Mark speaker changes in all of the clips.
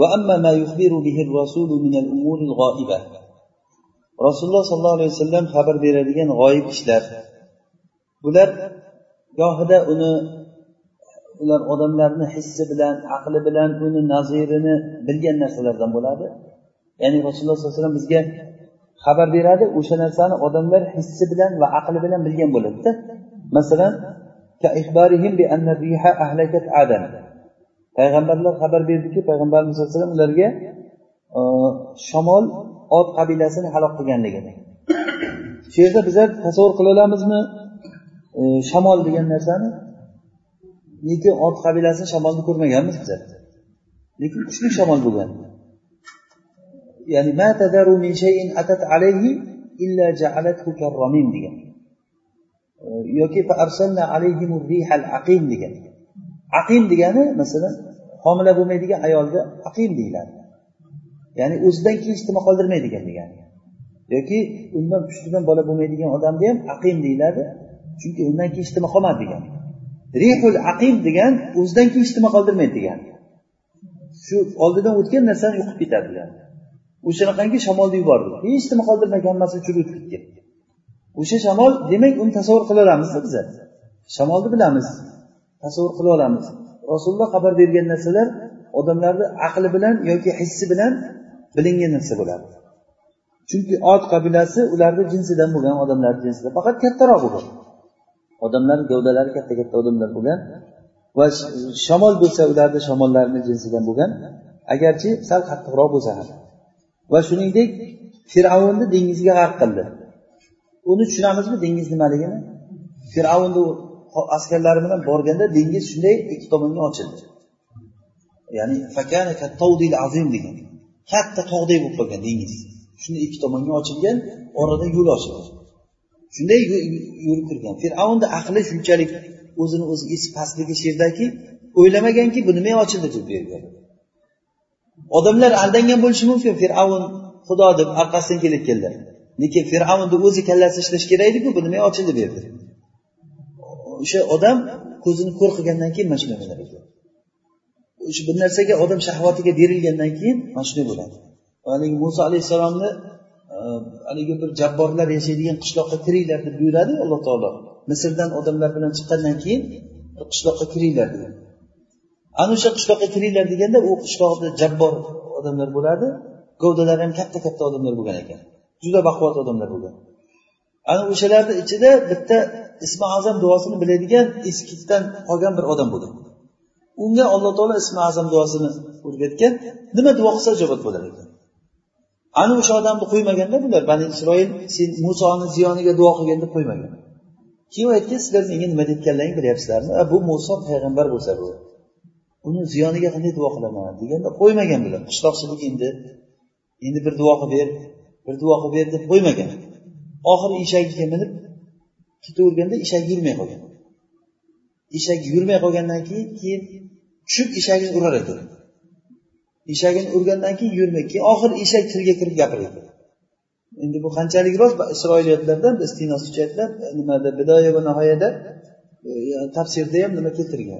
Speaker 1: وأما ما يخبر به الرسول من الأمور الغائبة rasululloh sollallohu alayhi vasallam xabar beradigan g'oyib ishlar bular gohida uni ular odamlarni hissi bilan aqli bilan uni nazirini bilgan narsalardan bo'ladi ya'ni rasululloh sallallohu alayhi vasallam bizga xabar beradi o'sha narsani odamlar hissi bilan va aqli bilan bilgan bo'ladida masalan payg'ambarlar xabar berdiki payg'ambarimiz sallallohu alayhi vasallam ularga e, shamol ot qabilasini halok qilganligini shu yerda bizlar tasavvur qila olamizmi? E, shamol degan narsani lekin ot qabilasini shamolni ko'rmaganmiz bizlar. Lekin kuchli shamol bo'lgan. Ya'ni ma tadaru min shay'in atat alayhi illa ja'alathu karramim degan. E, yoki fa arsalna alayhim rihal aqim degan. Aqim degani masalan homila bo'lmaydigan ayolga aqim deyiladi. Ya'ni o'zidan keyin nima qoldirmaydigan degani. Yoki undan pushtidan bola bo'lmaydigan odamni ham aqim deyiladi chunki undan keyin nima qolmadi degani. Rihul aqim degan o'zidan keyin nima qoldirmaydi degani. Shu oldidan o'tgan narsani yo'qib ketadi degani. O'shanaqangi shamolni yubordi. Hech nima qoldirmagan hammasi uchib o'tib ketgan o'sha shamol demak uni tasavvur qila olamiz biza shamolni bilamiz tasavvur qila olamiz. Rasululloh xabar bergan narsalar odamlarni aqli bilan yoki hissi bilan bilingan narsa bo'ladi. Chunki ot qabilasi ularni jinsidan bo'lgan odamlar jinsidan faqat kattaroq bo'lgan odamlar gavdalari katta katta odamlar bo'lgan va shamol bo'lsa ularni shamollarni jinsidan bo'lgan agarchi sal qattiqroq bo'lsa ham. Va shuningdek fir'avnni dengizga g'arq qildi. Uni tushunamizmi dengiz nimaligini? Fir'avnni askarlari bilan borganda dengiz shunday ikki tomonga ochildi. Ya'ni azim degan. Katta tog'day bo'lib qolgan dengiz. Shunday ikki tomonga ochilgan orada yo'l ochildi. Shunday yo'l kirgan fir'avnni aqli shunchalik o'zini o'zi esi pastligi shu yerdaki o'ylamaganki bu nimaga ochildi deb bu yerga odamlar aldangan bo'lishi mumkin. Fir'avn xudo deb orqasidan kelayotganlar lekin fir'avnni o'zi kallasi ishlashi kerak ediku bu nimaga ochildi bu yerda o'sha odam ko'zini ko'r qilgandan keyin mana shunday bo'ladi. O'sha bir narsaga odam shahvatiga berilgandan keyin mana shunday bo'ladi. Haligi muso alayhissalomni e, haligi bir jabborlar yashaydigan qishloqqa kiringlar deb buyuradi alloh taolo. Misrdan odamlar bilan chiqqandan keyin qishloqqa kiringlar degan ana o'sha qishloqqa kiringlar deganda u qishloqda jabbor odamlar bo'ladi gavdalari ham katta katta odamlar bo'lgan ekan. Juda baquvvat odamlar bo'lgan. Ana o'shalarni ichida bitta ismi azam duosini biladigan eskidan qolgan bir odam bo'lgan unga alloh taolo ismi azam duosini o'rgatgan nima duo qilsa ijobat bo'lar ekan. Ana o'sha odamni qo'ymaganda bular bani isroil sen musoni ziyoniga duo qilgin deb qo'ymagan keyin aytgan sizlar menga nima deyotganlaringni bilyapsizlarmi? Bu muso payg'ambar bo'lsa bu. Uni ziyoniga qanday duo qilaman? deganda qo'ymagan bular qishloqchilik endi endi bir duo qilib ber bir duo qilib ber deb qo'ymagan oxiri eshagiga minib ketaverganda eshak yurmay qolgan. Eshak yurmay qolgandan keyin keyin tushib eshagini urar edi. Eshagini urgandan keyin yurmay keyin oxiri eshak tilga kirib gapiradi endi bu qanchalik rost? Isroiliyatlardan istinoschi aytlar e, nimada bidoya va nihoyada e, tafsirda ham nima keltirgan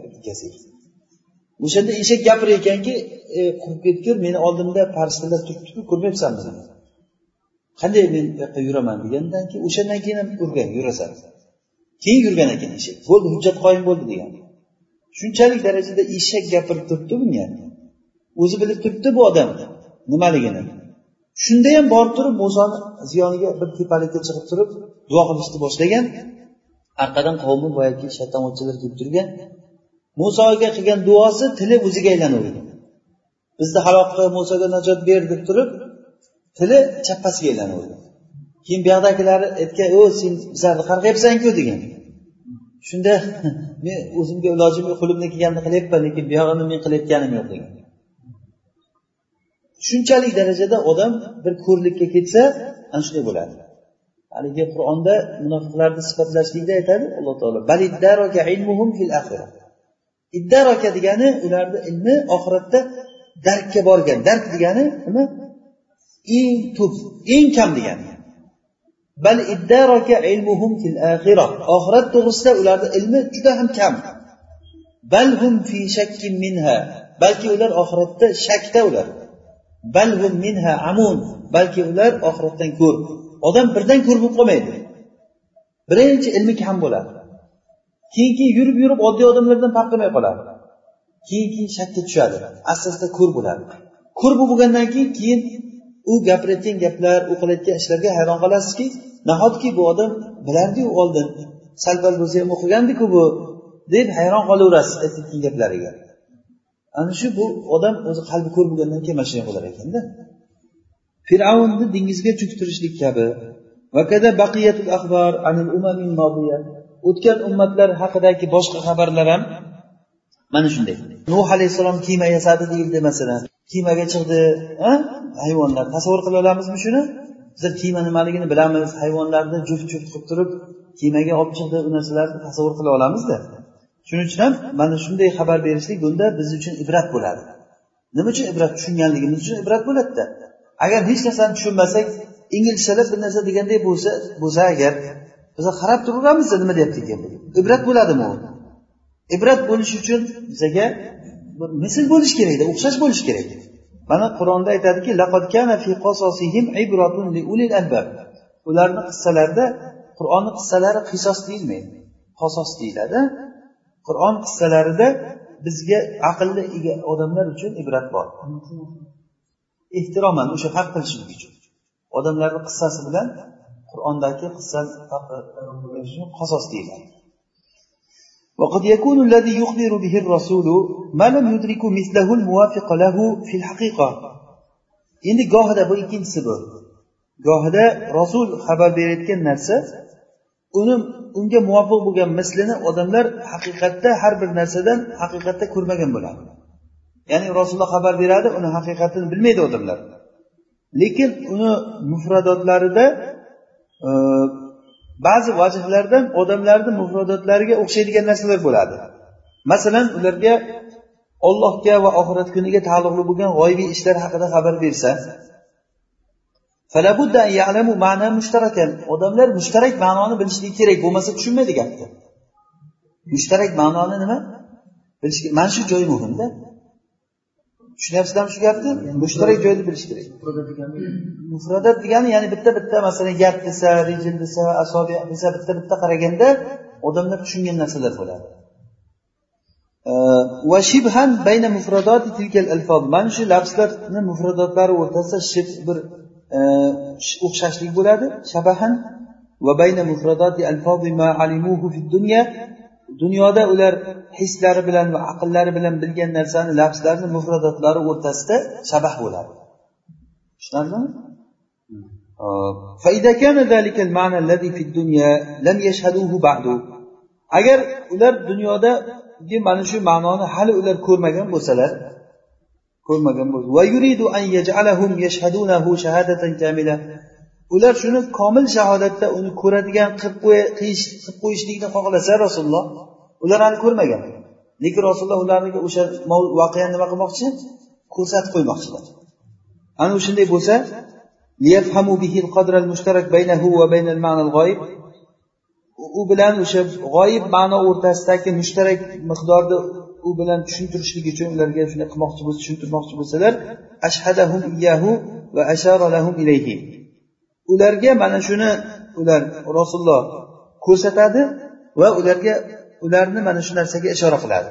Speaker 1: o'shanda eshak gapirar ekanki e, qurib ketgin meni oldimda farishtalar turibdiku ko'rmayapsanmi? Qanday men bu yoqqa yuraman degandan keyin o'shandan keyin ham urgan yurasan. Keyin yurgan ekan eshak bo'ldi hujjat qoyim bo'ldi degan. Shunchalik darajada eshak gapirib turibdi bunga o'zi bilib turibdi bu odam nimaligini. Shunda ham borib turib musoni ziyoniga bir tepalikka chiqib turib duo qilishni boshlagan. Orqadan qavmi boyagi shaytonvachchalar kelib turgan. Musoga qilgan duosi tili o'ziga aylanavergan bizni halok qil musoga najot ber deb turib tili chappasiga oldi. keyin buyoqdagilari aytgan o sen bizlarni qarg'ayapsanku degan. Shunda men o'zimga ilojim yo'q qo'limdan kelganini qilyapman lekin buyog'ini men qilayotganim yo'q degan. Shunchalik darajada odam bir ko'rlikka ketsa ana shunday bo'ladi. Haligi qur'onda munofiqlarni sifatlashlikda aytadi alloh taolo iddaroka degani ularni ilmi oxiratda darkka borgan dark degani nima? Eng tub eng kam degani. Bal ilmuhum oxirat to'g'risida ularni ilmi juda ham kam. Bal hum fi shakkin minha. Balki ular oxiratda shakda ular. Minha amun. Balki ular oxiratdan ko'r. Odam birdan ko'r bo'lib qolmaydi. Birinchi ilmi kam bo'ladi. Keyin keyin yurib yurib oddiy odamlardan farq qilmay qoladi. Keyin keyin shakka tushadi. Asta asta ko'r bo'ladi. Ko'r bo'lib bo'lgandan keyin keyin u gapirayotgan gaplar u qilayotgan ishlarga hayron qolasizki nahotki bu odam bilardiyu oldin sal pal bo'lsa ham o'qigandiku bu deb hayron qolaverasiz aytayotgan gaplariga. Ana shu bu odam o'zi qalbi ko'r bo'lgandan keyin mana shunday bo'lar ekanda. Fir'avnni dengizga cho'ktirishlik kabi. O'tgan ummatlar haqidagi boshqa xabarlar ham mana shunday. Nuh alayhissalom kema yasadi deyildi masalan kemaga chiqdi hayvonlar tasavvur qila olamizmi shuni? Bizlar kema nimaligini bilamiz. Hayvonlarni juft juft qilib turib kemaga olib chiqdi u narsalarni tasavvur qila olamizda. Shuning uchun ham mana shunday xabar berishlik bunda biz uchun ibrat bo'ladi. Nima uchun ibrat tushunganligimiz uchun ibrat bo'ladida agar hech narsani tushunmasak inglizchalab bir narsa deganday bo'lsa bo'lsa agar biza qarab turaveramizda nima deyapti ekan? Ibrat bo'ladimi u? Ibrat bo'lishi uchun bizaga bir misl bo'lishi kerakda o'xshash bo'lishi kerak mana qur'onda aytadiki ularni qissalarida qur'onni qissalari qisos deyilmaydi qosos deyiladi qur'on qissalarida bizga aqlli ega odamlar uchun ibrat bor ehtiroman o'sha farq qilishlik uchun odamlarni qissasi bilan qur'ondagi qissa qosos deyiladi وقد يكون الذي يخبر به الرسول ما لم يدرك مثله الموافق له في الحقيقة endi gohida bu ikkinchisi bu gohida rasul xabar berayotgan narsa uni unga muvofiq bo'lgan mislini odamlar haqiqatda har bir narsadan haqiqatda ko'rmagan bo'ladi ya'ni rasululloh xabar beradi uni haqiqatini bilmaydi odamlar lekin uni mufradotlarida e, ba'zi vajhlardan odamlarni mufrodatlariga o'xshaydigan narsalar bo'ladi. Masalan ularga ollohga va oxirat kuniga taalluqli bo'lgan g'oyibiy ishlar haqida xabar bersa odamlar mushtarak ma'noni bilishligi kerak bo'lmasa tushunmaydi gapni. Mushtarak ma'noni nima? Bilish mana shu joyi muhimda. Tushunyapsizlarmi shu gapni mushtarak joyda bilish kerak. Mufradat degani ya'ni bitta bitta masalan gap desa rejim desa asobiy desa bitta bitta qaraganda odamlar tushungan narsalar bo'ladi. Va shibhan bayna mufradoti tilkal alfoz mana shu lafzlarni mufradotlari o'rtasida shib bir e, o'xshashlik bo'ladi. Shabahan va bayna mufradoti alfozi ma alimuhu fid dunya dunyoda ular hislari bilan va aqllari bilan bilgan narsani lafzlarni mufradotlari o'rtasida shabah bo'ladi. Tushunarlimi? Agar ular dunyodagi mana shu ma'noni hali ular ko'rmagan bo'lsalar ko'rmagan bo'lsa ular shuni komil shahodatda uni ko'radigan qilib qo'yishlikni xohlasa rasululloh ular hali ko'rmagan. Lekin rasululloh ularga o'sha voqeani nima qilmoqchi? Ko'rsatib qo'ymoqchilar. Ana shunday bo'lsa u bilan o'sha g'oyib ma'no o'rtasidagi mushtarak miqdorni u bilan tushuntirishlik uchun ularga shunday qilmoqchi bo'lsa tushuntirmoqchi bo'lsalar ashhadahum iyahu va ashara lahum ilayhi. Ularga mana shuni ular rasululloh ko'rsatadi va ularga ularni mana shu narsaga ishora qiladi.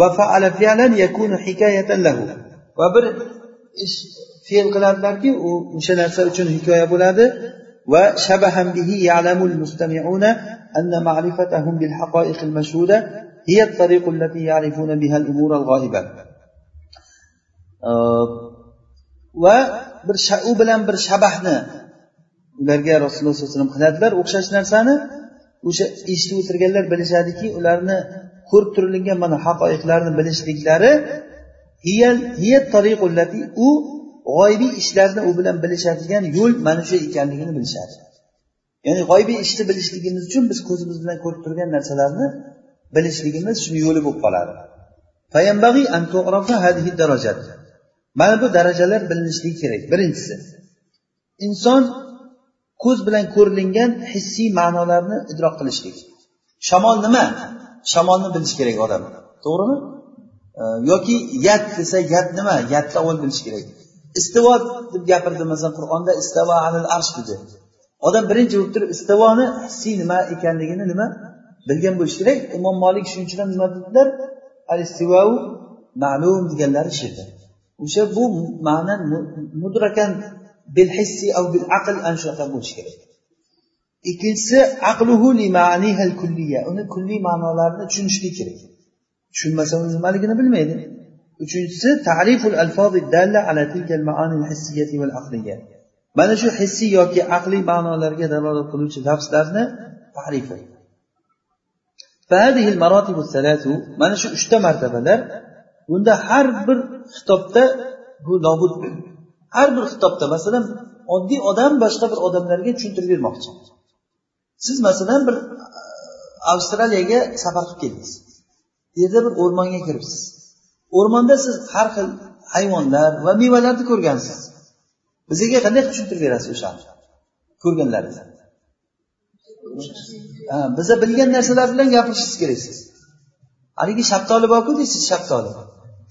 Speaker 1: Va faala fi'lan yakunu hikoyatan lahu. Va bir ish fe'l qiladilarki u o'sha narsa uchun hikoya bo'ladi. Va shabahan bihi ya'lamul mustami'una anna ma'rifatahum bil haqoiq al mashhuda hiya at-tariq allati ya'rifuna biha al-umur al-g'oiba va bir u bilan bir shabahni ularga rasululloh sallallohu alayhi vasallam qiladilar o'xshash narsani. O'sha eshitib o'tirganlar bilishadiki ularni ko'rib turilgan mana haqoiqlarni bilishliklari u g'oybiy ishlarni u bilan bilishadigan yo'l mana shu ekanligini bilishadi. Ya'ni g'oybiy ishni bilishligimiz uchun biz ko'zimiz bilan ko'rib turgan narsalarni bilishligimiz shuni yo'li bo'lib qoladi. Mana bu darajalar bilinishligi kerak. Birinchisi inson ko'z bilan ko'rilingan hissiy ma'nolarni idrok qilishlik. Shamol nima? Shamolni bilish kerak odam. To'g'rimi? Yoki yat desa yat nima? Yatni avval bilish kerak. Istivo deb gapirdi masalan qur'onda istavo alil arsh dedi. Odam birinchi bo'lib turib istivoni hissiy nima ekanligini nima? Bilgan bo'lishi kerak. Imom molik shuning uchun ham nima dedilar? Al istivau ma'lum deganlari shu yerda o'sha bu ma'na mudrakan bil hissi av bil aql ana shunaqa bo'lishi kerak ikkinchisi aqluhu li ma'nihal kulliya uni kulliy ma'nolarini tushunishlik kerak tushunmasa uni nimaligini bilmaydi uchinchisi ta'riful alfozi dalla ala tilkal ma'anil hissiyati val aqliya mana shu hissiy yoki aqliy ma'nolarga dalolat qiluvchi lafzlarni ta'rifi mana shu uchta martabalar bunda har bir xitobda bu nobud har bir xitobda masalan oddiy odam boshqa bir odamlarga tushuntirib bermoqchi. Siz masalan bir e, avstraliyaga safar qilib keldingiz. Yerda bir o'rmonga kiribsiz. O'rmonda siz har xil hayvonlar va mevalarni ko'rgansiz. Bizga qanday qilib tushuntirib berasiz o'shani ko'rganlaringizni. Biza bilgan narsalar bilan gapirishingiz kerak siz. Haligi shaftoli borku deysiz shaftoli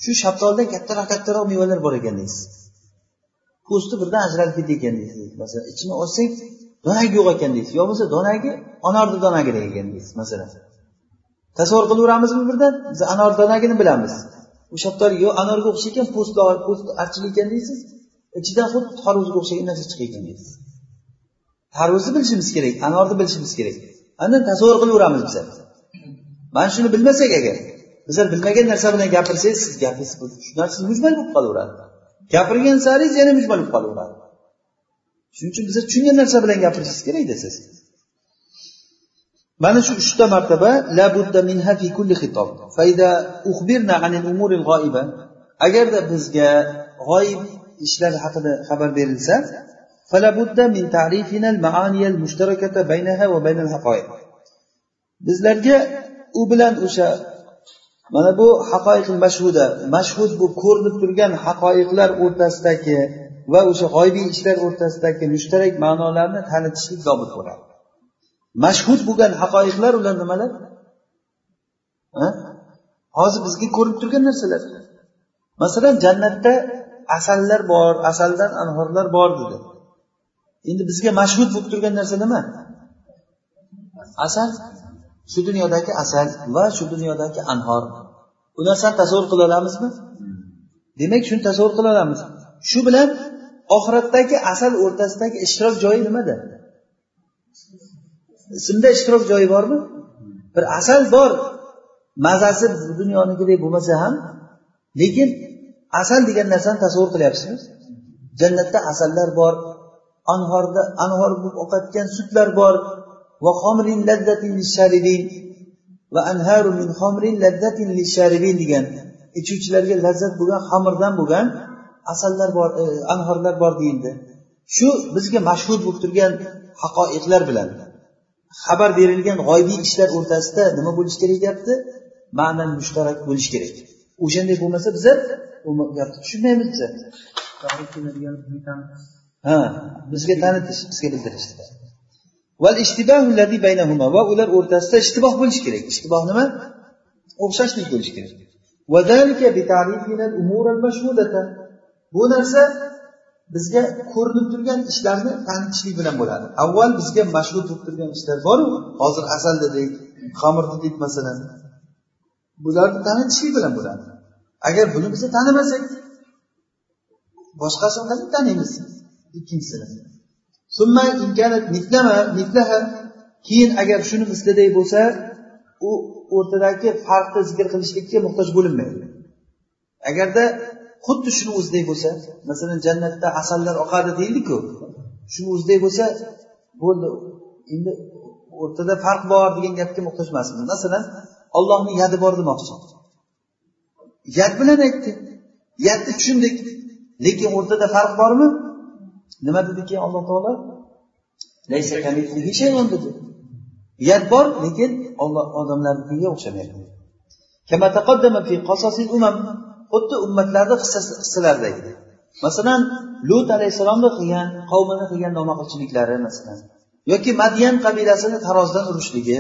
Speaker 1: shu shaftolidan kattaroq kattaroq mevalar bor ekan deysiz. Po'sti birdan ajralib ketdi ekan deysiz. Masalan ichini ochsang donagi yo'q ekan deysiz. Yo bo'lmasa donagi anorni donagida ekan deysiz masalan. Tasavvur qilaveramizmi birdan? Biz anor donagini bilamiz. U shaftoli yo anorga o'xshagan po'sti po'sti achchiq ekan deysiz. Ichidan xuddi tarvuzga o'xshagan narsa chiqayotgan deysiz. Tarvuzni bilishimiz kerak anorni bilishimiz kerak. Andan tasavvur qilaveramiz biza. Mana shuni bilmasak agar bizlar bilmagan narsa bilan gapirsangiz siz gapingiz shu narsa mujmal bo'lib qolaveradi? gapirgan saringiz yana muj bo'lib qolaveradi. Shuning uchun biza tushungan narsa bilan gapirishingiz kerakda siz. Mana shu uchta martaba la budda minha fi kulli xitob fayda uxbirna anil umuril g'oiba. Agarda bizga g'oyib ishlar haqida xabar berilsa fala budda min ta'rifina al maani al mushtarakata baynaha va bayna al haqoiq bizlarga u bilan o'sha mana bu haqoiq mashhuda. Mashhud bu ko'rinib turgan haqoiqlar o'rtasidagi va o'sha g'oybiy ishlar o'rtasidagi mushtarak ma'nolarni tanitishlik zobit bo'ladi mashhud bo'lgan haqoiqlar ular nimalar? Hozir bizga ko'rinib turgan narsalar. Masalan jannatda asallar bor asaldan anhorlar bor dedi. Endi bizga mashhud bo'lib turgan narsa nima? Asal. Shu dunyodagi asal va shu dunyodagi anhor. Bu narsani tasavvur qila olamizmi? Demak shuni tasavvur qila olamiz. Shu bilan oxiratdagi asal o'rtasidagi ishtirok joyi nimada? Ismda ishtirok joyi bormi? Bir asal bor. Mazasi bu dunyonikidek bo'lmasa ham lekin asal degan narsani tasavvur qilyapsizmi? Jannatda asallar bor anhorda anhor bo'lib oqayotgan sutlar bor laddatin lisharibin. Va anharu min xomrin laddatin lisharibin degan. Ichuvchilarga lazzat bo'lgan xamirdan bo'lgan asallar bor e, anhorlar bor deyildi. Shu bizga mashhur bo'lib turgan haqoiqlar bilan xabar berilgan g'oybiy ishlar o'rtasida nima bo'lishi kerak deyapti? Ma'nan mushtarak bo'lishi kerak. O'shanday bo'lmasa gapni tushunmaymiz biza ha bizga tanitish bizga bildirish va ular o'rtasida ishtiboh bo'lishi kerak. Ishtiboh nima? O'xshashlik bo'lishi kerak. Bu narsa bizga ko'rinib turgan ishlarni tanitishlik bilan bo'ladi. Avval bizga mashhur bo'lib turgan ishlar boru hozir asal dedik xamir dedik masalan. Bularni tanitishlik bilan bo'ladi. Agar buni biz tanimasak boshqasini qanday taniymiz? Ikkinchisini. Keyin agar shuni misliday bo'lsa u o'rtadagi farqni zikr qilishlikka muhtoj bo'linmaydi. Agarda xuddi shuni o'zidek bo'lsa masalan jannatda asallar oqadi deyildiku shuni o'zidek bo'lsa bo'ldi. Endi o'rtada farq bor degan gapga muhtoj emasmiz. Masalan ollohni yadi bor demoqchi. Yad bilan aytdi. Yadni tushundik. Lekin o'rtada farq bormi? Nima dedi keyin alloh taolo? Dedi. Uyat bor lekin olloh odamlarnikiga o'xshamaydi xuddi ummatlarni qissalaridagi masalan lut alayhissalomni qilgan qavmini qilgan nomaqulchiliklari masalan yoki madyan qabilasini tarozidan urishligi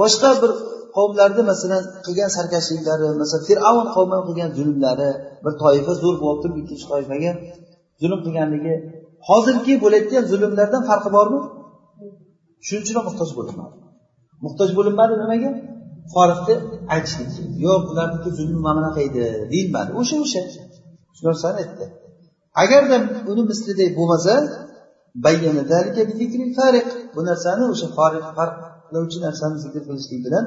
Speaker 1: boshqa bir qavmlarni masalan qilgan sarkashliklari masalan fir'avn qavmi qilgan zulmlari bir toifa zo'r bo'lib turib ikkinchi toifaga zulm qilganligi. Hozirgi bo'layotgan zulmlardan farqi bormi? Shuning uchun ham muhtoj bo'linmadi. Muhtoj bo'linmadi nimaga? Forihni aytishlik yo'q ularniki zulmi mana bunaqa edi deyilmadi. O'sha o'sha. Shu narsani aytdi. Agarda uni misliday bo'lmasa bu narsani o'sha fariq farqlovchi narsani zikr qilishlik bilan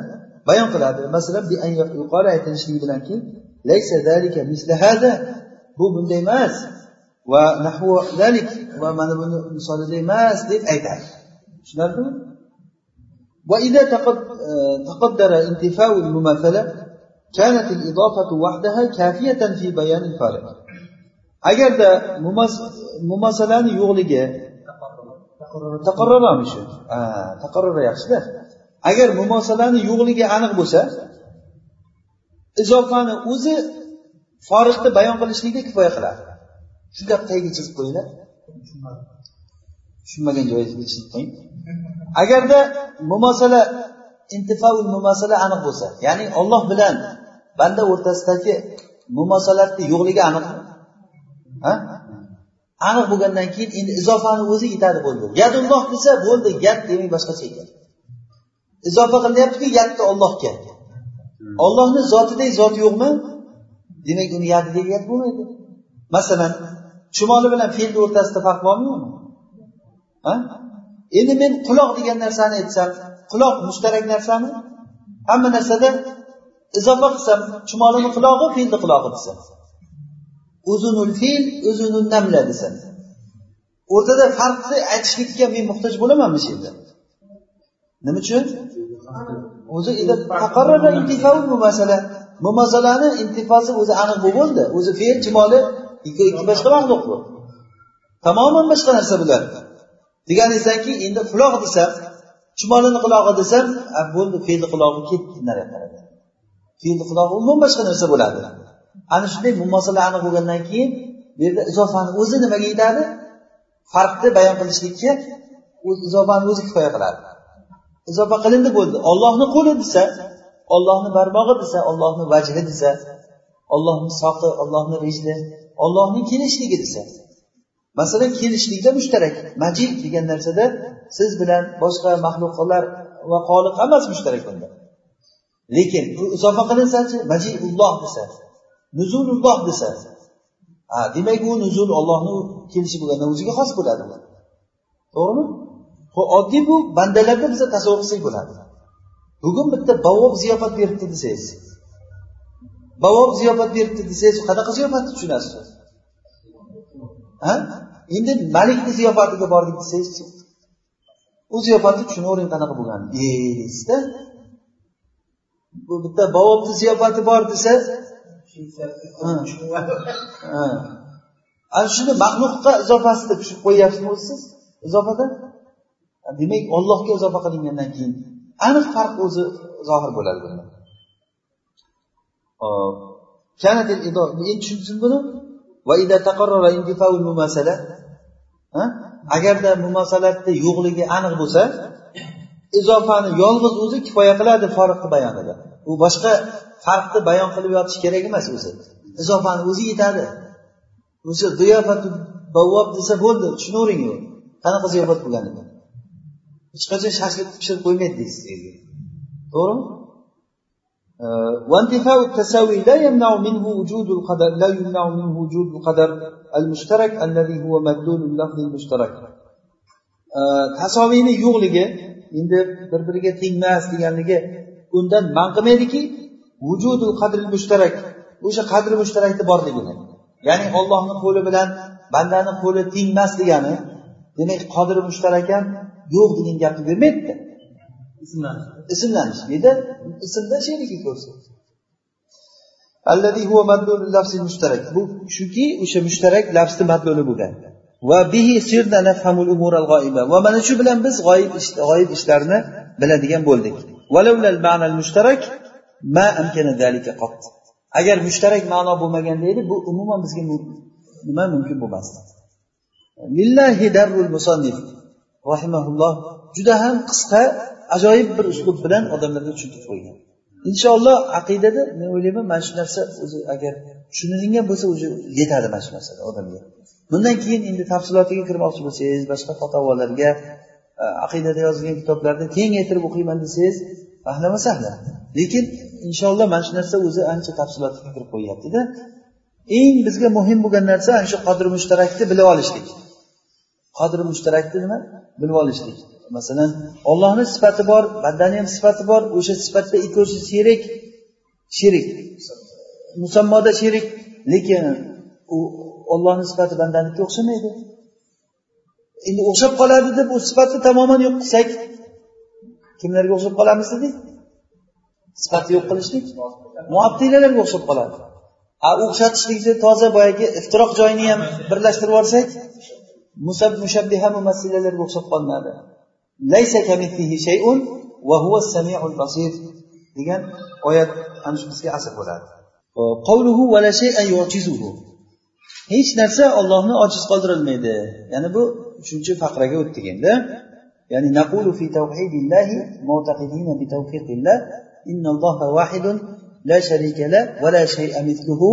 Speaker 1: بيان قلاده مثلا بأن يقال آية يتنشي بلانكي ليس ذلك مثل هذا. هو بن ديماس ونحو ذلك. وما نبن مصال ديماس دي أي دعي وإذا تقدر انتفاء المماثلة كانت الإضافة وحدها كافية في بيان الفارق. agar mumasalani yo'qligi takrorlanishi takrorlar yaxshida agar mumosalani yo'qligi aniq bo'lsa izofani o'zi forihni bayon qilishlikda kifoya qiladi. Shu gap tagiga chizib qo'yinglar. Tushunmagan joyingizga chizib qo'ying. Agarda mumosala intifaul mumosala aniq bo'lsa ya'ni olloh bilan banda o'rtasidagi mumosalatni yo'qligi aniqmi aniq bo'lgandan keyin endi izofani o'zi yetadi bo'ldi. Yadulloh desa bo'ldi yad demak boshqacha ekan. Izofa qilyaptiku yadni ollohga ollohni zotidek zot yo'qmi? Demak uni yadidek yad bo'lmaydi. Masalan chumoli bilan fe'lni o'rtasida farq bormi yo'qmi endi men quloq degan narsani aytsam quloq mushtarak narsami? Hamma narsada izofa qilsam chumolini qulog'i fe'lni qulog'i desam. Uzunul fe'l uzunul namla desam. O'rtada farqni aytishlikka men muhtoj bo'lamanmi shu yerda? Nima uchun? O'zi masala. Bu masalani intifosi o'zi aniq bo'lib bo'ldi. O'zi fe'l chimoli ikki boshqa maxluq bu. Tamoman boshqa narsa bular. Deganingizdanki endi quloq desam chumolini qulog'i desam bo'ldi fe'lni qulog'i ketdi nariyoqqa fe'lni qulog'i umuman boshqa narsa bo'ladi. Ana shunday mumasala aniq bo'lgandan keyin bu yerda izofani o'zi nimaga yetadi? Farqni bayon qilishlikka izofani o'zi kifoya qiladi. Izofa qilindi bo'ldi. Ollohni qo'li desa ollohni barmog'i desa ollohni vajhi desa ollohni soqi ollohni rijli ollohning kelishligi desa. Masalan kelishlikda mushtarak majid degan narsada siz bilan boshqa maxluqlar va xoliq hammasi mushtarak bunda lekin bu izofa qilinsachi majidulloh desa nuzululloh desa ha demak u nuzul ollohni kelishi bo'lganda o'ziga xos bo'ladi. To'g'rimi? Oddiy bu bandalarda biza tasavvur qilsak bo'ladi. Bugun bitta bavob ziyofat beribdi desangiz bavob ziyofat beribdi desangiz qanaqa ziyofatni tushunasiz? Ha? Endi malikni ziyofatiga bordik desangizchi u ziyofatni tushunavering qanaqa bo'lganini e deysizda bu bitta bovobni ziyofati bor desa ana shuni maxluqqa izofasida tushib qo'yyapsizmi o'zi siz? Izofada? Demak ollohga izofa qilingandan keyin aniq farq o'zi zohir bo'ladi bunda. Endi tushundingiz buni? Agarda mumasalatni yo'qligi aniq bo'lsa izofani yolg'iz o'zi kifoya qiladi foriqni bayonida u boshqa farqni bayon qilib yotish kerak emas o'zi. Izofani o'zi yetadi. O'sha ziyofatu bavvob desa bo'ldi tushunavering u qanaqa ziyofat bo'lganini? hech qachon shashlik pishirib qo'ymaydi deysiz to'g'rimi وانتفاء التساوي لا يمنع منه وجود القدر لا يمنع منه وجود القدر المشترك الذي هو مدلول اللفظ المشترك tasoviyni yo'qligi endi bir biriga tengmas deganligi undan man qilmaydiki vujudul qadri mushtarak o'sha qadri mushtarakni borligini ya'ni ollohni qo'li bilan bandani qo'li tengmas degani demak qodiri mushtarak ham yo'q degan gapni bermaydida. Ismlanish deydi ismda sherigi ko'rsa. Bu shuki o'sha mushtarak lafzni madluli bo'lgan. Va bihi sirna nafhamul umurul g'oiba. Va mana shu bilan biz g'oyib g'oyib ishlarni biladigan bo'ldik. Mushtarak ma amkana zalika qat. Agar mushtarak ma'no bo'lmaganda edi bu umuman bizga nima mumkin bo'lmasdi. Lillahi darrul musannif rahimaulloh juda ham qisqa ajoyib bir uslub bilan odamlarga tushuntirib qo'ygan. Inshaalloh aqidada men o'ylayman mana shu narsa o'zi agar tushunilingan bo'lsa уже yetadi mana shu narsada odamga. Bundan keyin endi tafsilotiga kirmoqchi bo'lsangiz boshqa fatovolarga e, aqidada yozilgan kitoblarni kengaytirib o'qiyman desangiz ahlama sahla lekin inshaalloh mana shu narsa o'zi ancha tafsilotga kirib qo'yyaptida eng bizga muhim bo'lgan narsa ana shu qodir mushtarakni bilib olishlik. Qodir mushtarakni nima? Bilib olishlik. Masalan ollohni sifati bor bandani ham sifati bor o'sha sifatda ikkovsi sherik sherik. Musammoda sherik lekin u ollohni sifati bandaniki o'xshamaydi endi o'xshab qoladi deb u sifatni tamoman yo'q qilsak kimlarga o'xshab qolamiz dedik sifatni yo'q qilishlik. Muabdiylarga o'xshab qoladi a o'xshatishlikni toza boyagi iftiroq joyini ham birlashtirib yuborsak mushabbiha mumassilalarga o'xshab qolinadi laysa shay'un va huwa samiul basir degan oyat ana shu bizga asr bo'ladi. Qavluhu va la shay'an yu'jizuhu. Hech narsa ollohni ojiz qoldirilmaydi. Ya'ni bu uchinchi faqraga o'tdik endi ya'ni naqulu fi tawhidillahi mu'taqidina bi tawfiqillah innalloha wahidun la sharika la va la shay'a mithluhu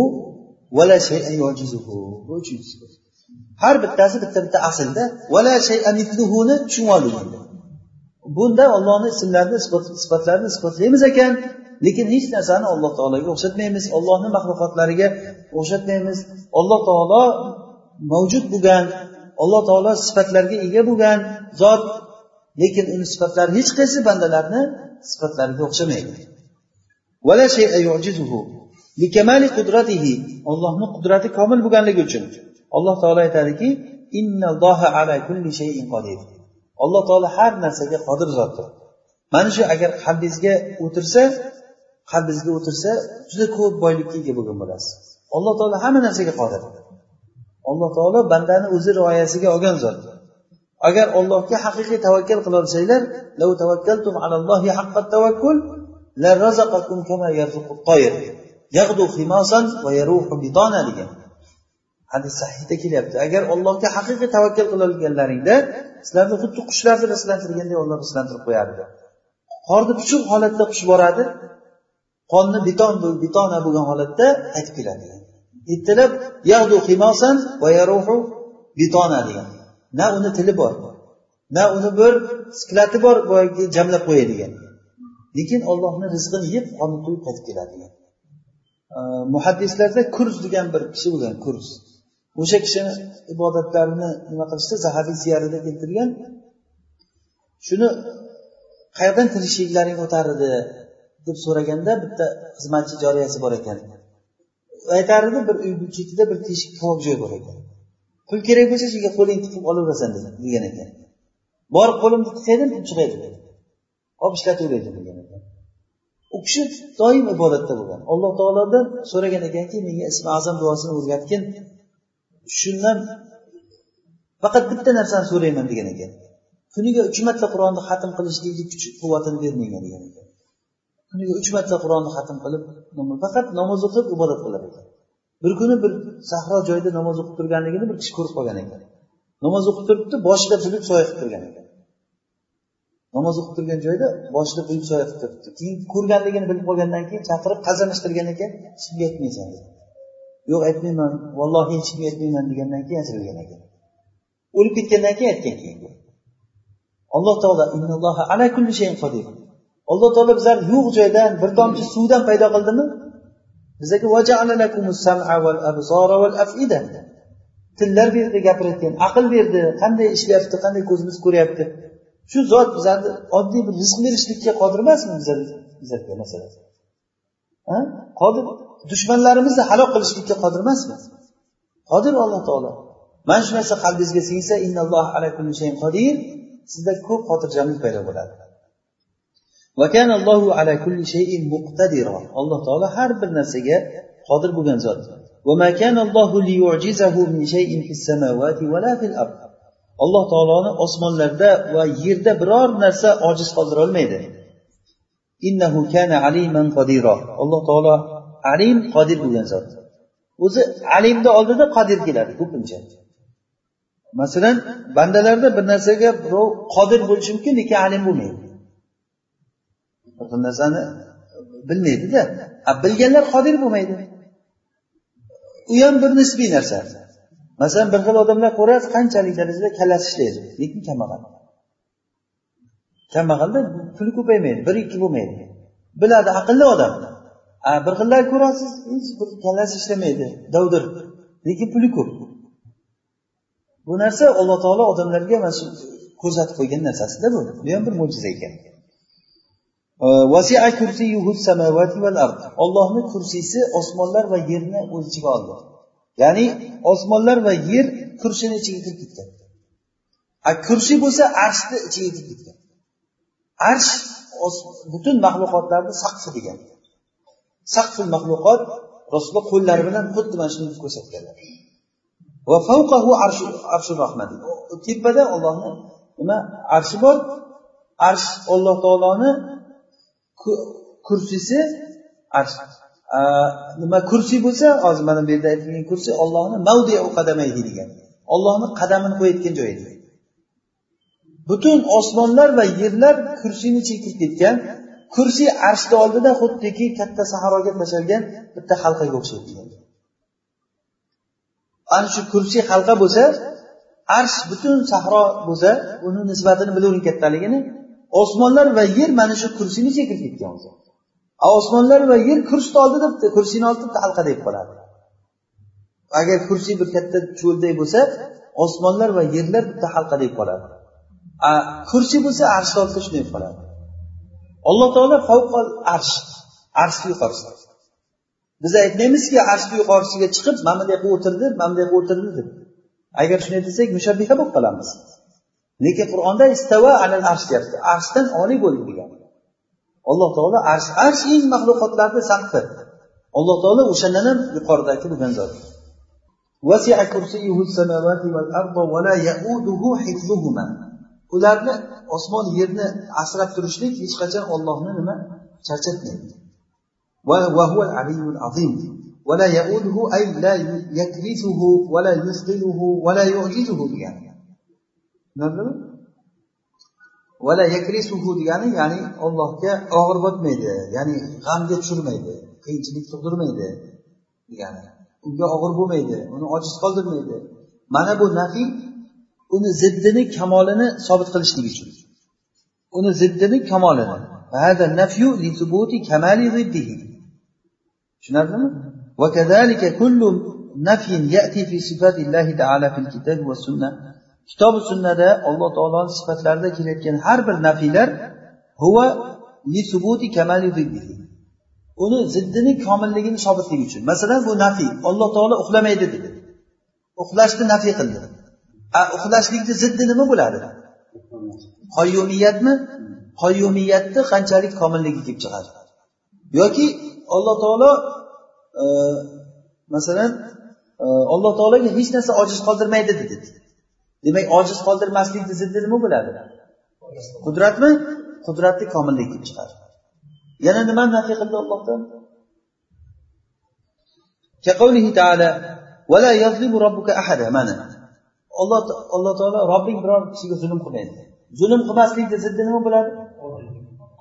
Speaker 1: va la shay'a yu'jizuhu. Bu uchinchisi har bittasi bitta bitta aslda va shay'a mithluhuni tushunib oling bunda ollohni ismlarini sifatlarini isbotlaymiz ekan lekin hech narsani alloh taologa o'xshatmaymiz. Ollohni maxluqotlariga o'xshatmaymiz. Alloh taolo mavjud bo'lgan alloh taolo sifatlarga ega bo'lgan zot lekin uni sifatlari hech qaysi bandalarni sifatlariga o'xshamaydi. Ollohni qudrati komil bo'lganligi uchun. Alloh taolo aytadiki alloh taolo har narsaga qodir zotdir. Mana shu agar qalbingizga o'tirsa qalbingizga o'tirsa juda ko'p boylikka ega bo'lgan bo'lasiz. Alloh taolo hamma narsaga qodir. Alloh taolo bandani o'zi rioyasiga olgan zot. Agar allohga haqiqiy tavakkal qilolsanglar degan. Hadis sahihda kelyapti. Agar allohga haqiqiy tavakkal qilolganlaringda sizlarni xuddi qushlarni rizqlantirganday olloh rizqlantirib qo'yardi qorni puchuq holatda qush boradi qonni beton betona bo'lgan holatda qaytib keladi. Ertalab yag'du himosan va yaruhu betona degan. Na uni tili bor na uni bir siklati bor boyagi jamlab qo'yadigan lekin ollohni rizqini yeb qonni to'yib qaytib keladi muhaddislarda kurs degan bir kishi bo'lgan kurs o'sha kishini ibodatlarini nima qilishdi zahabiy siyarida keltirgan shuni qayerdan tirikchiliklaring o'tar edi deb so'raganda bitta xizmatchi joriyasi bor ekan. Aytar edi bir uy chetida bir teshik tovoq joy bor ekan. Pul kerak bo'lsa shu yerga qo'lingni tiqib olaverasan degan ekan. Borib qo'limni tiqaydim pul chiqadi olib ishlataveraydi degan ekan. U kishi doim ibodatda bo'lgan. Alloh taolodan so'ragan ekanki menga ismi azam duosini o'rgatgin. Shundan faqat bitta narsani so'rayman degan ekan. Kuniga uch marta qur'onni xatm qilishlikni kuch quvvatini bermayman degan ekan. Kuniga uch marta qur'onni xatm qilib faqat namoz o'qib ibodat qilar ekan. Bir kuni bir sahro joyda namoz o'qib turganligini bir kishi ko'rib qolgan ekan. Namoz o'qib turibdi boshida bilib soya qilib turgan ekan. Namoz o'qib turgan joyda boshida bilib soya qilib turibdi. Keyin ko'rganligini bilib qolgandan keyin chaqirib qazanishtirgan ekan hech kimga aytmaysan yo'q aytmayman. Vallohi hech kimga aytmayman degandan keyin ajralgan ekan. O'lib ketgandan keyin aytgan keyin alloh taolo ala kulli shayin qodir alloh taolo bizlarni yo'q joydan bir tomchi suvdan paydo qildimi? Bizlarga tillar berdi gapirayotgan aql berdi qanday ishlayapti qanday ko'zimiz ko'ryapti. Shu zot bizlarni oddiy bir rizq berishlikka qodir emasmi bizlarga masalan. Qodir dushmanlarimizni halok qilishlikka qodir emasmi? Qodir alloh taolo. Mana shu narsa qalbingizga singsa qodir sizda ko'p xotirjamlik paydo bo'ladi. Alloh taolo har bir narsaga qodir bo'lgan zot. Alloh taoloni osmonlarda va yerda biror narsa ojiz qoldirolmaydi. Alloh taolo alim qodir bo'lgan zot. O'zi alimni oldida qodir keladi ko'pincha masalan bandalarda bir narsaga birov qodir bo'lishi mumkin lekin alim bo'lmaydi. Bir narsani bilmaydida bilganlar qodir bo'lmaydi. U ham bir nisbiy narsa. Masalan bir xil odamlar ko'rasiz qanchalik darajada kallasi ishlaydi lekin kambag'al. Kambag'alda puli ko'paymaydi bir ikki bo'lmaydi. Biladi aqlli odam. Bir xillar ko'rasiz hech bir kallasi ishlamaydi. Davdir lekin puli ko'p. Bu narsa alloh taolo odamlarga mana shu ko'rsatib qo'ygan narsasida bu. Bu ham bir mo'jiza ekan. Ollohni kursiysi osmonlar va yerni o'z ichiga oldi. Ya'ni osmonlar va yer kursini ichiga kirib ketgan. A kursiy bo'lsa arshni ichiga kirib ketgan. Arsh butun maxluqotlarni saqfi degan. Saqfil maxluqot rasululloh qo'llari bilan xuddi mana shunday ko'rsatganlar va favqahu arshur rahmat. Tepada ollohni nima? Arshi bor. Arsh olloh taoloni kursisi arsh. Nima kursiy bo'lsa hozir mana bu yerda aytilgan kursiy ollohni mavdi qadamaydi degan ollohni qadamini qo'yayotgan joyi butun osmonlar va yerlar kursiyni ichiga kirib ketgan. Kursiy arshni oldida xuddiki katta sahroga tashlangan bitta halqaga o'xshaydi. Ana shu kursiy halqa bo'lsa arsh butun sahro bo'lsa uni nisbatini bilavering kattaligini osmonlar va yer mana shu kursini chekib ketgan o'zi osmonlar va yer kursni oldida bitta kursini oldida bitta halqa deb qoladi. Agar kursi bir katta cho'lday bo'lsa osmonlar va yerlar bitta halqa deb qoladi. Kursi bo'lsa arshni oldida shunday qoladi. Alloh taolo favqol arsh arshni yuqorisida biz aytmaymizki arshni yuqorisiga chiqib mana bunday qilib o'tirdi mana bunday qilib o'tirdi deb agar shunday desak mushabbiha bo'lib qolamiz. Lekin qur'onda istava alal arsh deyapti. Arshdan oliy bo'ldi degan. Alloh taolo arsh arsh eng maxluqotlarni saqfi alloh taolo o'shandan ham yuqoridagi bo'lgan zot. ularni osmon yerni asrab turishlik hech qachon ollohni nima charchatmaydi ولا يؤوده أي لا يكرثه ولا يثقله ولا يعجزه degan vala yakrisuhu degani ya'ni ollohga og'ir botmaydi ya'ni g'amga tushirmaydi qiyinchilik tug'dirmaydi degani unga og'ir bo'lmaydi uni ojiz qoldirmaydi mana bu nafiy uni ziddini kamolini sobit qilishlik uchun. Uni ziddini kamolini. Tushunarlimi? Kitobi sunnada alloh taoloni sifatlarida kelayotgan har bir nafiylar huva uni ziddini komilligini sobitligi uchun. Masalan bu nafiy alloh taolo uxlamaydi dedi. Uxlashni nafiy qildi. Uxlashlikni ziddi nima bo'ladi? Qoyyumiyatmi qoyyumiyatni qanchalik komilligi kelib chiqadi? Yoki alloh taolo e, masalan e, alloh taologa hech narsa ojiz qoldirmaydi dedi. Demak ojiz qoldirmaslikni ziddi nima bo'ladi? Qudratmi? Qudratni komillik kelib chiqadi. Yana nimani nafiy qildi ollohdan mana. Olloh alloh taolo robbing biror kishiga zulm qilmaydi. Zulm qilmaslikni ziddi nima bo'ladi?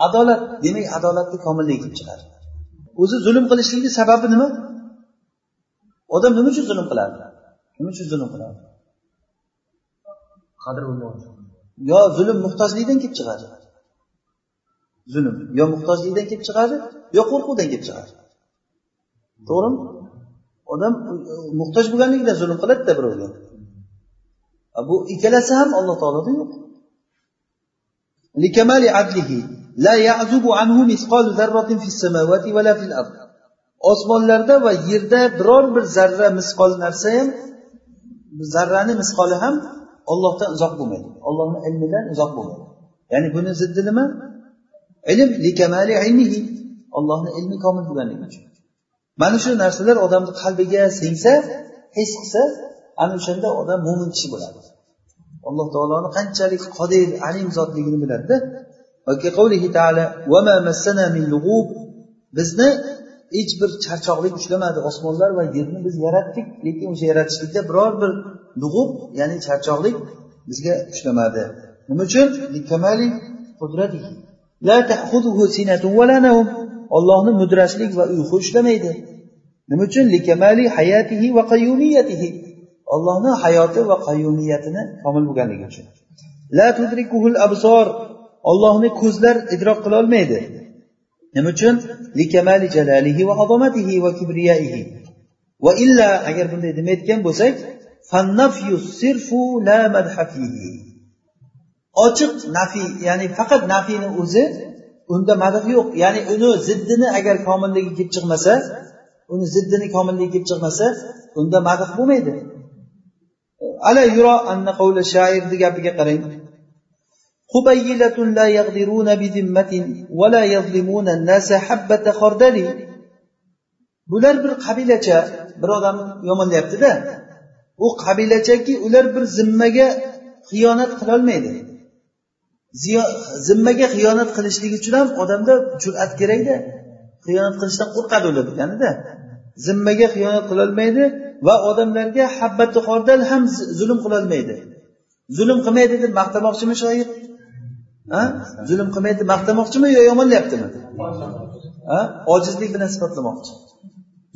Speaker 1: Adolat. Demak adolatni komilligi kelib chiqadi. O'zi zulm qilishlikni sababi nima? Odam nima uchun zulm qiladi? Nima uchun zulm qiladi? Qadr yo zulm muhtojlikdan kelib chiqadi. Zulm. Yo muhtojlikdan kelib chiqadi yo qo'rquvdan kelib chiqadi. To'g'rimi? Odam muhtoj bo'lganligidan zulm qiladida birovga bu ikkalasi ham alloh taoloda yo'q. Adlihi la anhu zarratin samawati fil ard. Osmonlarda va yerda biror bir zarra misqol narsa ham zarrani misqoli ham ollohdan uzoq bo'lmaydi. Ollohni ilmidan uzoq bo'lmaydi. Ya'ni buni ziddi nima? Ilm likamali ilmihi. Ollohni ilmi komil bo'lganligi uchun. Mana shu narsalar odamni qalbiga singsa his qilsa ana o'shanda odam mo'min kishi bo'ladi. Alloh taoloni qanchalik qodir alim zotligini biladida. Bizni hech bir charchoqlik ushlamadi osmonlar va yerni biz yaratdik lekin o'sha yaratishlikda biror bir lug'ub ya'ni charchoqlik bizga ushlamadi. Nima uchun? Ollohni mudrashlik va uyqu ushlamaydi. Nima uchun? Likamali hayatihi va qayyumiyatihi. Ollohni hayoti va qayyumiyatini komil bo'lganligi uchun. La tudrikuhul absor. Ollohni ko'zlar idrok qilolmaydi. Nima uchun? Likamali jalalihi va azomatihi va kibriyaihi. Va illa agar bunday demayotgan bo'lsak sirfu la madhafihi ochiq nafiy ya'ni faqat nafiyni o'zi unda madh yo'q. Ya'ni uni ziddini agar komilligi kelib chiqmasa uni ziddini komilligi kelib chiqmasa unda madh bo'lmaydi. ala yuro anna qavli shoirni gapiga qarang قبيلة لا يغدرون بذمة ولا يظلمون الناس حبة خردل bular bir qabilacha bir odam yomonlayaptida u qabilachaki ular bir zimmaga xiyonat qilolmaydi zimmaga xiyonat qilishlik uchun ham odamda jur'at kerakda xiyonat qilishdan qo'rqadi ular deganida zimmaga xiyonat qilolmaydi va odamlarga habbati xordal ham zulm qilolmaydi. Zulm qilmaydi deb maqtamoqchimi shoir? Zulm qilmaydi deb maqtamoqchimi yo yomonlayaptimi? Ojizlik bilan sifatlamoqchi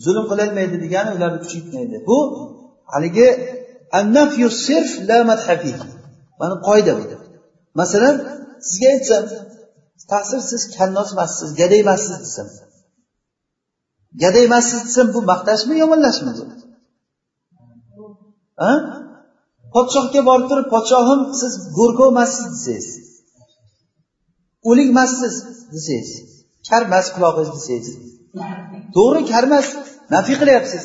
Speaker 1: zulm qilolmaydi degani ularni kuchaytmaydi bu haligi mana qoida bu. Masalan sizga aytsam taqsir siz kannos emassiz gada emassiz desam. Gada emassiz desam bu maqtashmi yomonlashmi podshohga borib turib podshohim siz go'rkov emassiz desangiz. O'likmassiz desangiz. Karmas qulog'ingiz desangiz. To'g'ri karmas. Nafiy qilyapsiz.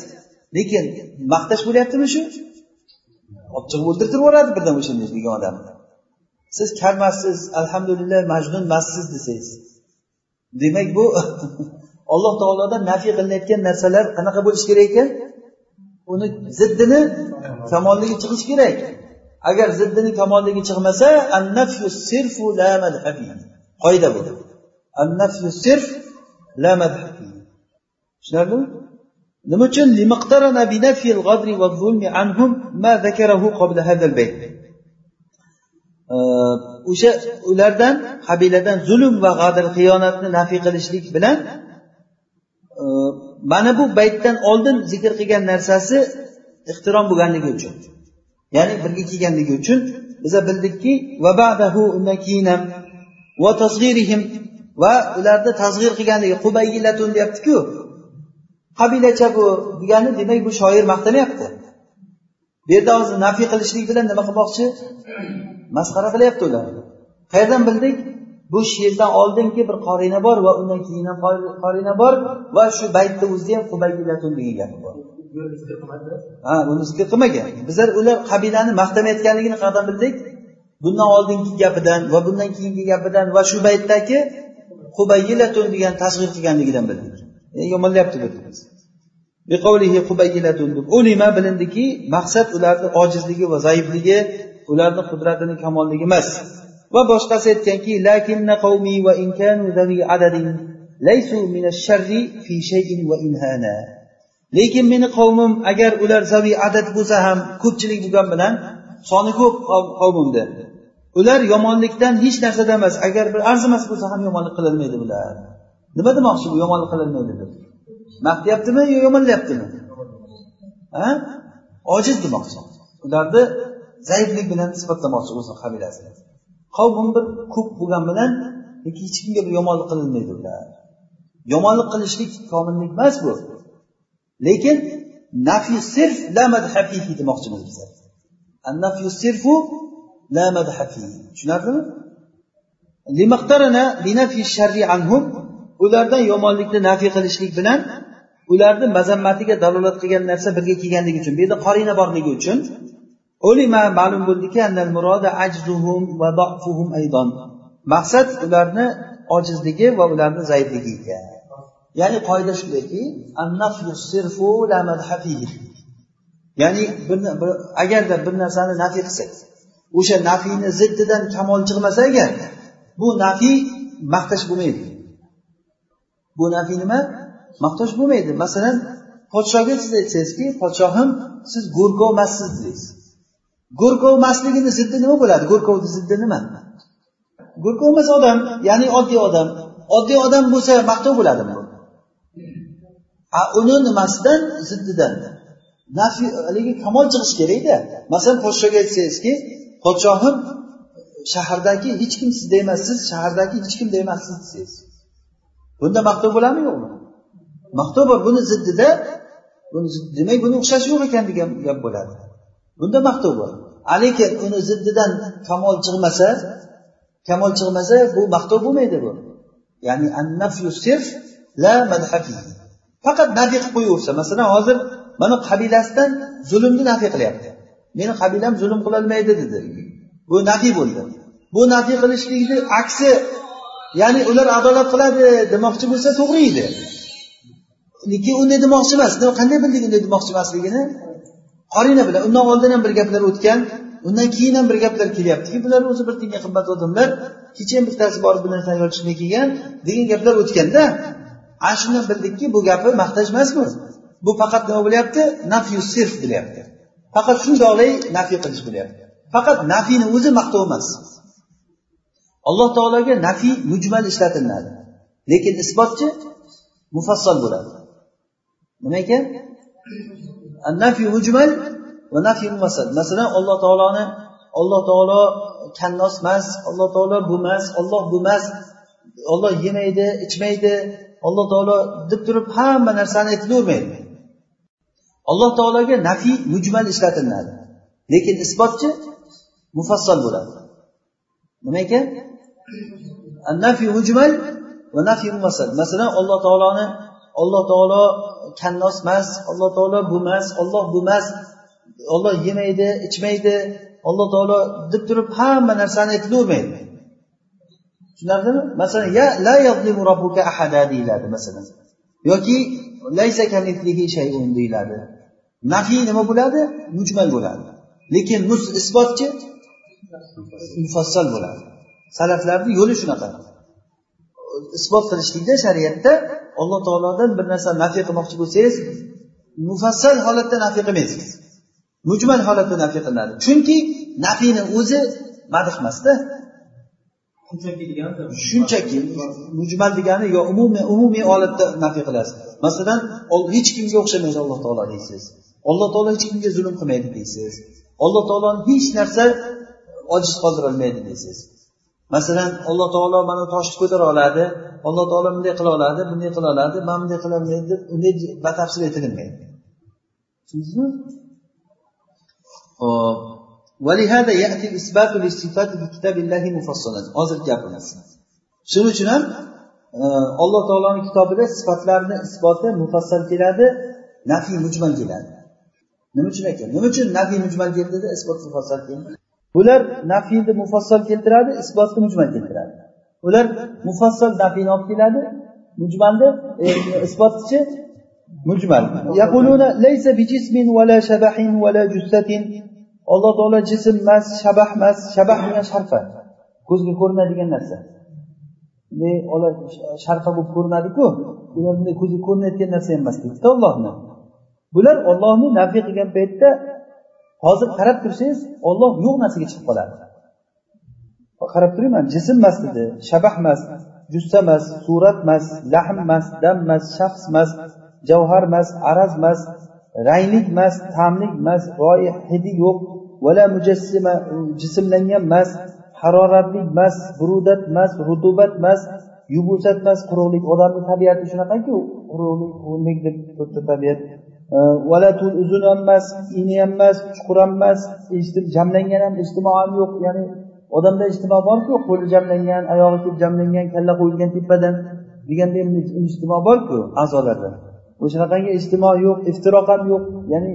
Speaker 1: Lekin maqtash bo'lyaptimi shu? Olib o'ldirtirib yuboradi birdan o'shanday degan odam. Siz karmassiz alhamdulillah majnunmassiz desangiz. Demak bu alloh taolodan nafiy qilinayotgan narsalar qanaqa bo'lishi kerak ekan? Uni ziddini kamolligi chiqishi kerak. Agar ziddini kamolligi chiqmasa qoida bu. Tushunarlimi? Nima uchun? O'sha ulardan qabiladan zulm va g'adr xiyonatni nafiy qilishlik bilan mana bu baytdan oldin zikr qilgan narsasi ixtirom bo'lganligi uchun. Ya'ni birga kelganligi uchun biza bildikki va ba'dahu undan keyin ham va tasg'irihim va ularni tasg'ir qilganligi qubaygilatun deyaptiku. Qabilacha bu degani demak bu shoir maqtamayapti. Bu yerda hozir nafiy qilishlik bilan nima qilmoqchi? Masxara qilyapti ular. Qayerdan bildik? Bu she'rdan oldingi bir qorina bor va undan keyin ham qorina bor va shu baytni o'zida ham qubaygilatun degan bor. Ha uni zikr qilmagan. Bizlar ular qabilani maqtamayotganligini qayerdan bildik. Bundan oldingi gapidan va bundan keyingi gapidan va shu baytdagi qubayilatun degan tasg'ir qilganligidan bildik. Yomonlayapti bu ulima bilindiki maqsad ularni ojizligi va zaifligi ularni qudratini kamolligi emas. Va boshqasi aytganki lakinna qavmi va inkanu adadin laysu min sharri fi shay'in va inhana lekin meni qavmim agar ular zavi adad bo'lsa ham ko'pchilik bo'lgani bilan soni ko'p qavmimda. Ular yomonlikdan hech narsada emas agar bir arzimas bo'lsa ham yomonlik qilolmaydi bular. Nima demoqchi bu yomonlik qilolmaydi deb? Maqtayaptimi yo yomonlayaptimi? Ha? Ojiz demoqchi. Ularni zaiflik bilan sifatlamoqchi o'zini qabilasini qavmim bir ko'p bo'lgani bilan lekin hech kimga bir yomonlik qilinmaydi ular. Yomonlik qilishlik komillik emas bu. Lekin nafi sirf la madhafihi demoqchimiz biz nafi sirfu la madhafihi tushunarlimi? Ulardan yomonlikni nafiy qilishlik bilan ularni mazammatiga dalolat qilgan narsa birga kelganligi uchun bu yerda qorina borligi uchun ulima ma'lum bo'ldiki maqsad ularni ojizligi va ularni zaifligi ekan. Ya'ni qoida shundayki ya'ni agarda bir narsani nafiy qilsak o'sha nafiyni ziddidan kamol chiqmasa agar bu nafiy maqtash bo'lmaydi. Bu nafiy nima? Maqtash bo'lmaydi. Masalan podshoga siz aytsangizki podshohim siz go'rkov emassiz deysiz. Go'rkovmasligini ziddi nima bo'ladi? Go'rkovni ziddi nima? Go'rkov emas odam ya'ni oddiy odam. Oddiy odam bo'lsa maqtov bo'ladimi? Bu uni nimasidan? Ziddidan. Nafi haligi kamol chiqishi kerakda. Masalan podshoga aytsangizki podshohim shahardagi hech kim sizda emas siz shahardagi hech kimda emassiz desangiz. Bunda maqtov bo'ladimi yo'qmi? Maqtov bor. Buni ziddida demak buni o'xshashi yo'q ekan degan gap bo'ladi. Bunda maqtov bor. Lekin uni ziddidan kamol chiqmasa kamol chiqmasa bu maqtov bo'lmaydi bu. Ya'ni la faqat nafiy qilib qo'yaversa masalan hozir mana qabilasidan zulmni nafiy qilyapti. Meni qabilam zulm qilolmaydi dedi. Bu nafiy bo'ldi. Bu nafiy qilishlikni aksi ya'ni ular adolat qiladi demoqchi bo'lsa to'g'ri edi. Lekin unday demoqchi emas qanday bildik unday demoqchi emasligini? Qorina bilan undan oldin ham bir gaplar o'tgan undan keyin ham bir gaplar kelyaptiki bular o'zi bir tenga qimmat odamlar kecha ham bittasi borib bir narsani yolchishmay kelgan degan gaplar o'tganda ana shundan bildikki bu gapi maqtash emas bu bu faqat nima bo'lyapti? Nafyu sirf bo'lyapti. Faqat shundoqlay nafiy qilish bo'lyapti. Faqat nafiyni o'zi maqtov emas alloh taologa nafiy mujmal ishlatilinadi lekin isbotchi mufassal bo'ladi. Nima ekan? Nafiy mujmal va nafiy mufassal masalan alloh taoloni alloh taolo kannos emas alloh taolo bu emas olloh bu emas olloh yemaydi ichmaydi. Alloh taolo deb turib hamma narsani aytilavermaydi alloh taologa nafiy mujmal ishlatiladi lekin isbotchi mufassal bo'ladi. Nima ekan? Nafiy mujmal va nafiy mufassal masalan alloh taoloni alloh taolo kannos emas alloh taolo bu emas olloh bu emas olloh yemaydi ichmaydi alloh taolo deb turib hamma narsani aytilavermaydi tushunarlimi? Masalan ya la robbuka ahada deyiladi masalan. Yoki laysa kamitlihi shayun deyiladi. Nafiy nima bo'ladi? Mujmal bo'ladi. Lekin mus isbotchi? Mufassal bo'ladi. Salaflarni yo'li shunaqa. Isbot qilishlikda shariatda alloh taolodan bir narsa nafiy qilmoqchi bo'lsangiz mufassal holatda nafiy qilmaysiz. Mujmal holatda nafiy qilinadi. Chunki nafiyni o'zi madh emasda. Shunchaki mujmal. Degani yo umumiy umumiy holatda nafiy qilasiz. Masalan hech kimga o'xshamaydi alloh taolo deysiz. Alloh taolo hech kimga zulm qilmaydi deysiz. Alloh taoloni hech narsa ojiz qoldirolmaydi deysiz masalan alloh taolo mana toshni ko'tara oladi alloh taolo bunday qila oladi bunday qila oladi mana bunday qilolmaydi deb unday batafsil aytilmaydi tushundingizmi hop ولهذا يأتي الإثبات للصفات في كتاب الله مفصلا hozirgi gapimiz shuning uchun ham alloh taoloni kitobida sifatlarni isboti mufassal keladi nafiy mujmal keladi nima uchun ekan nima uchun nafiy mujmal keldi isbot mufassal keldi Bular nafiyni mufassal keltiradi isbotni mujmal keltiradi. Ular mufassal nafiyni olib keladi mujmalni e, isbotchi mujmal. Yaquluna laysa bijismin vala shabahin vala jussatin alloh taolo jism emas shabah emas shabah degan sharfa. Ko'zga ko'rinadigan narsa. Sharpa bo'lib ko'rinadiku ular bunday ko'zga ko'rinayotgan narsa emas deydida ollohni bular ollohni nafiy qilgan paytda hozir qarab tursangiz olloh yo'q narsaga chiqib qoladi qarab turingman jism emas dedi shabah emas jussa emas surat emas lahm emas dam emas shaxs emas javhar emas araz emas ranglik emas ta'mlik emas royi hidi yo'q vala mujassima jismlangan emas haroratlik emas burudat emas rutubat emas yubusat emas quruqlik. Odamni tabiati shunaqaki quruqlik quruqlik deb turibdi tabiat. Valatul uzun ham emas ini ham emas chuqur ham emas eshitib jamlangan ham ijtimo ham yo'q. Ya'ni odamda ijtimo borku qo'li jamlangan oyog'i kelib jamlangan kalla qo'yilgan tepadan deganda ijtimo borku a'zolarda o'shanaqangi ijtimo yo'q iftiroq ham yo'q. Ya'ni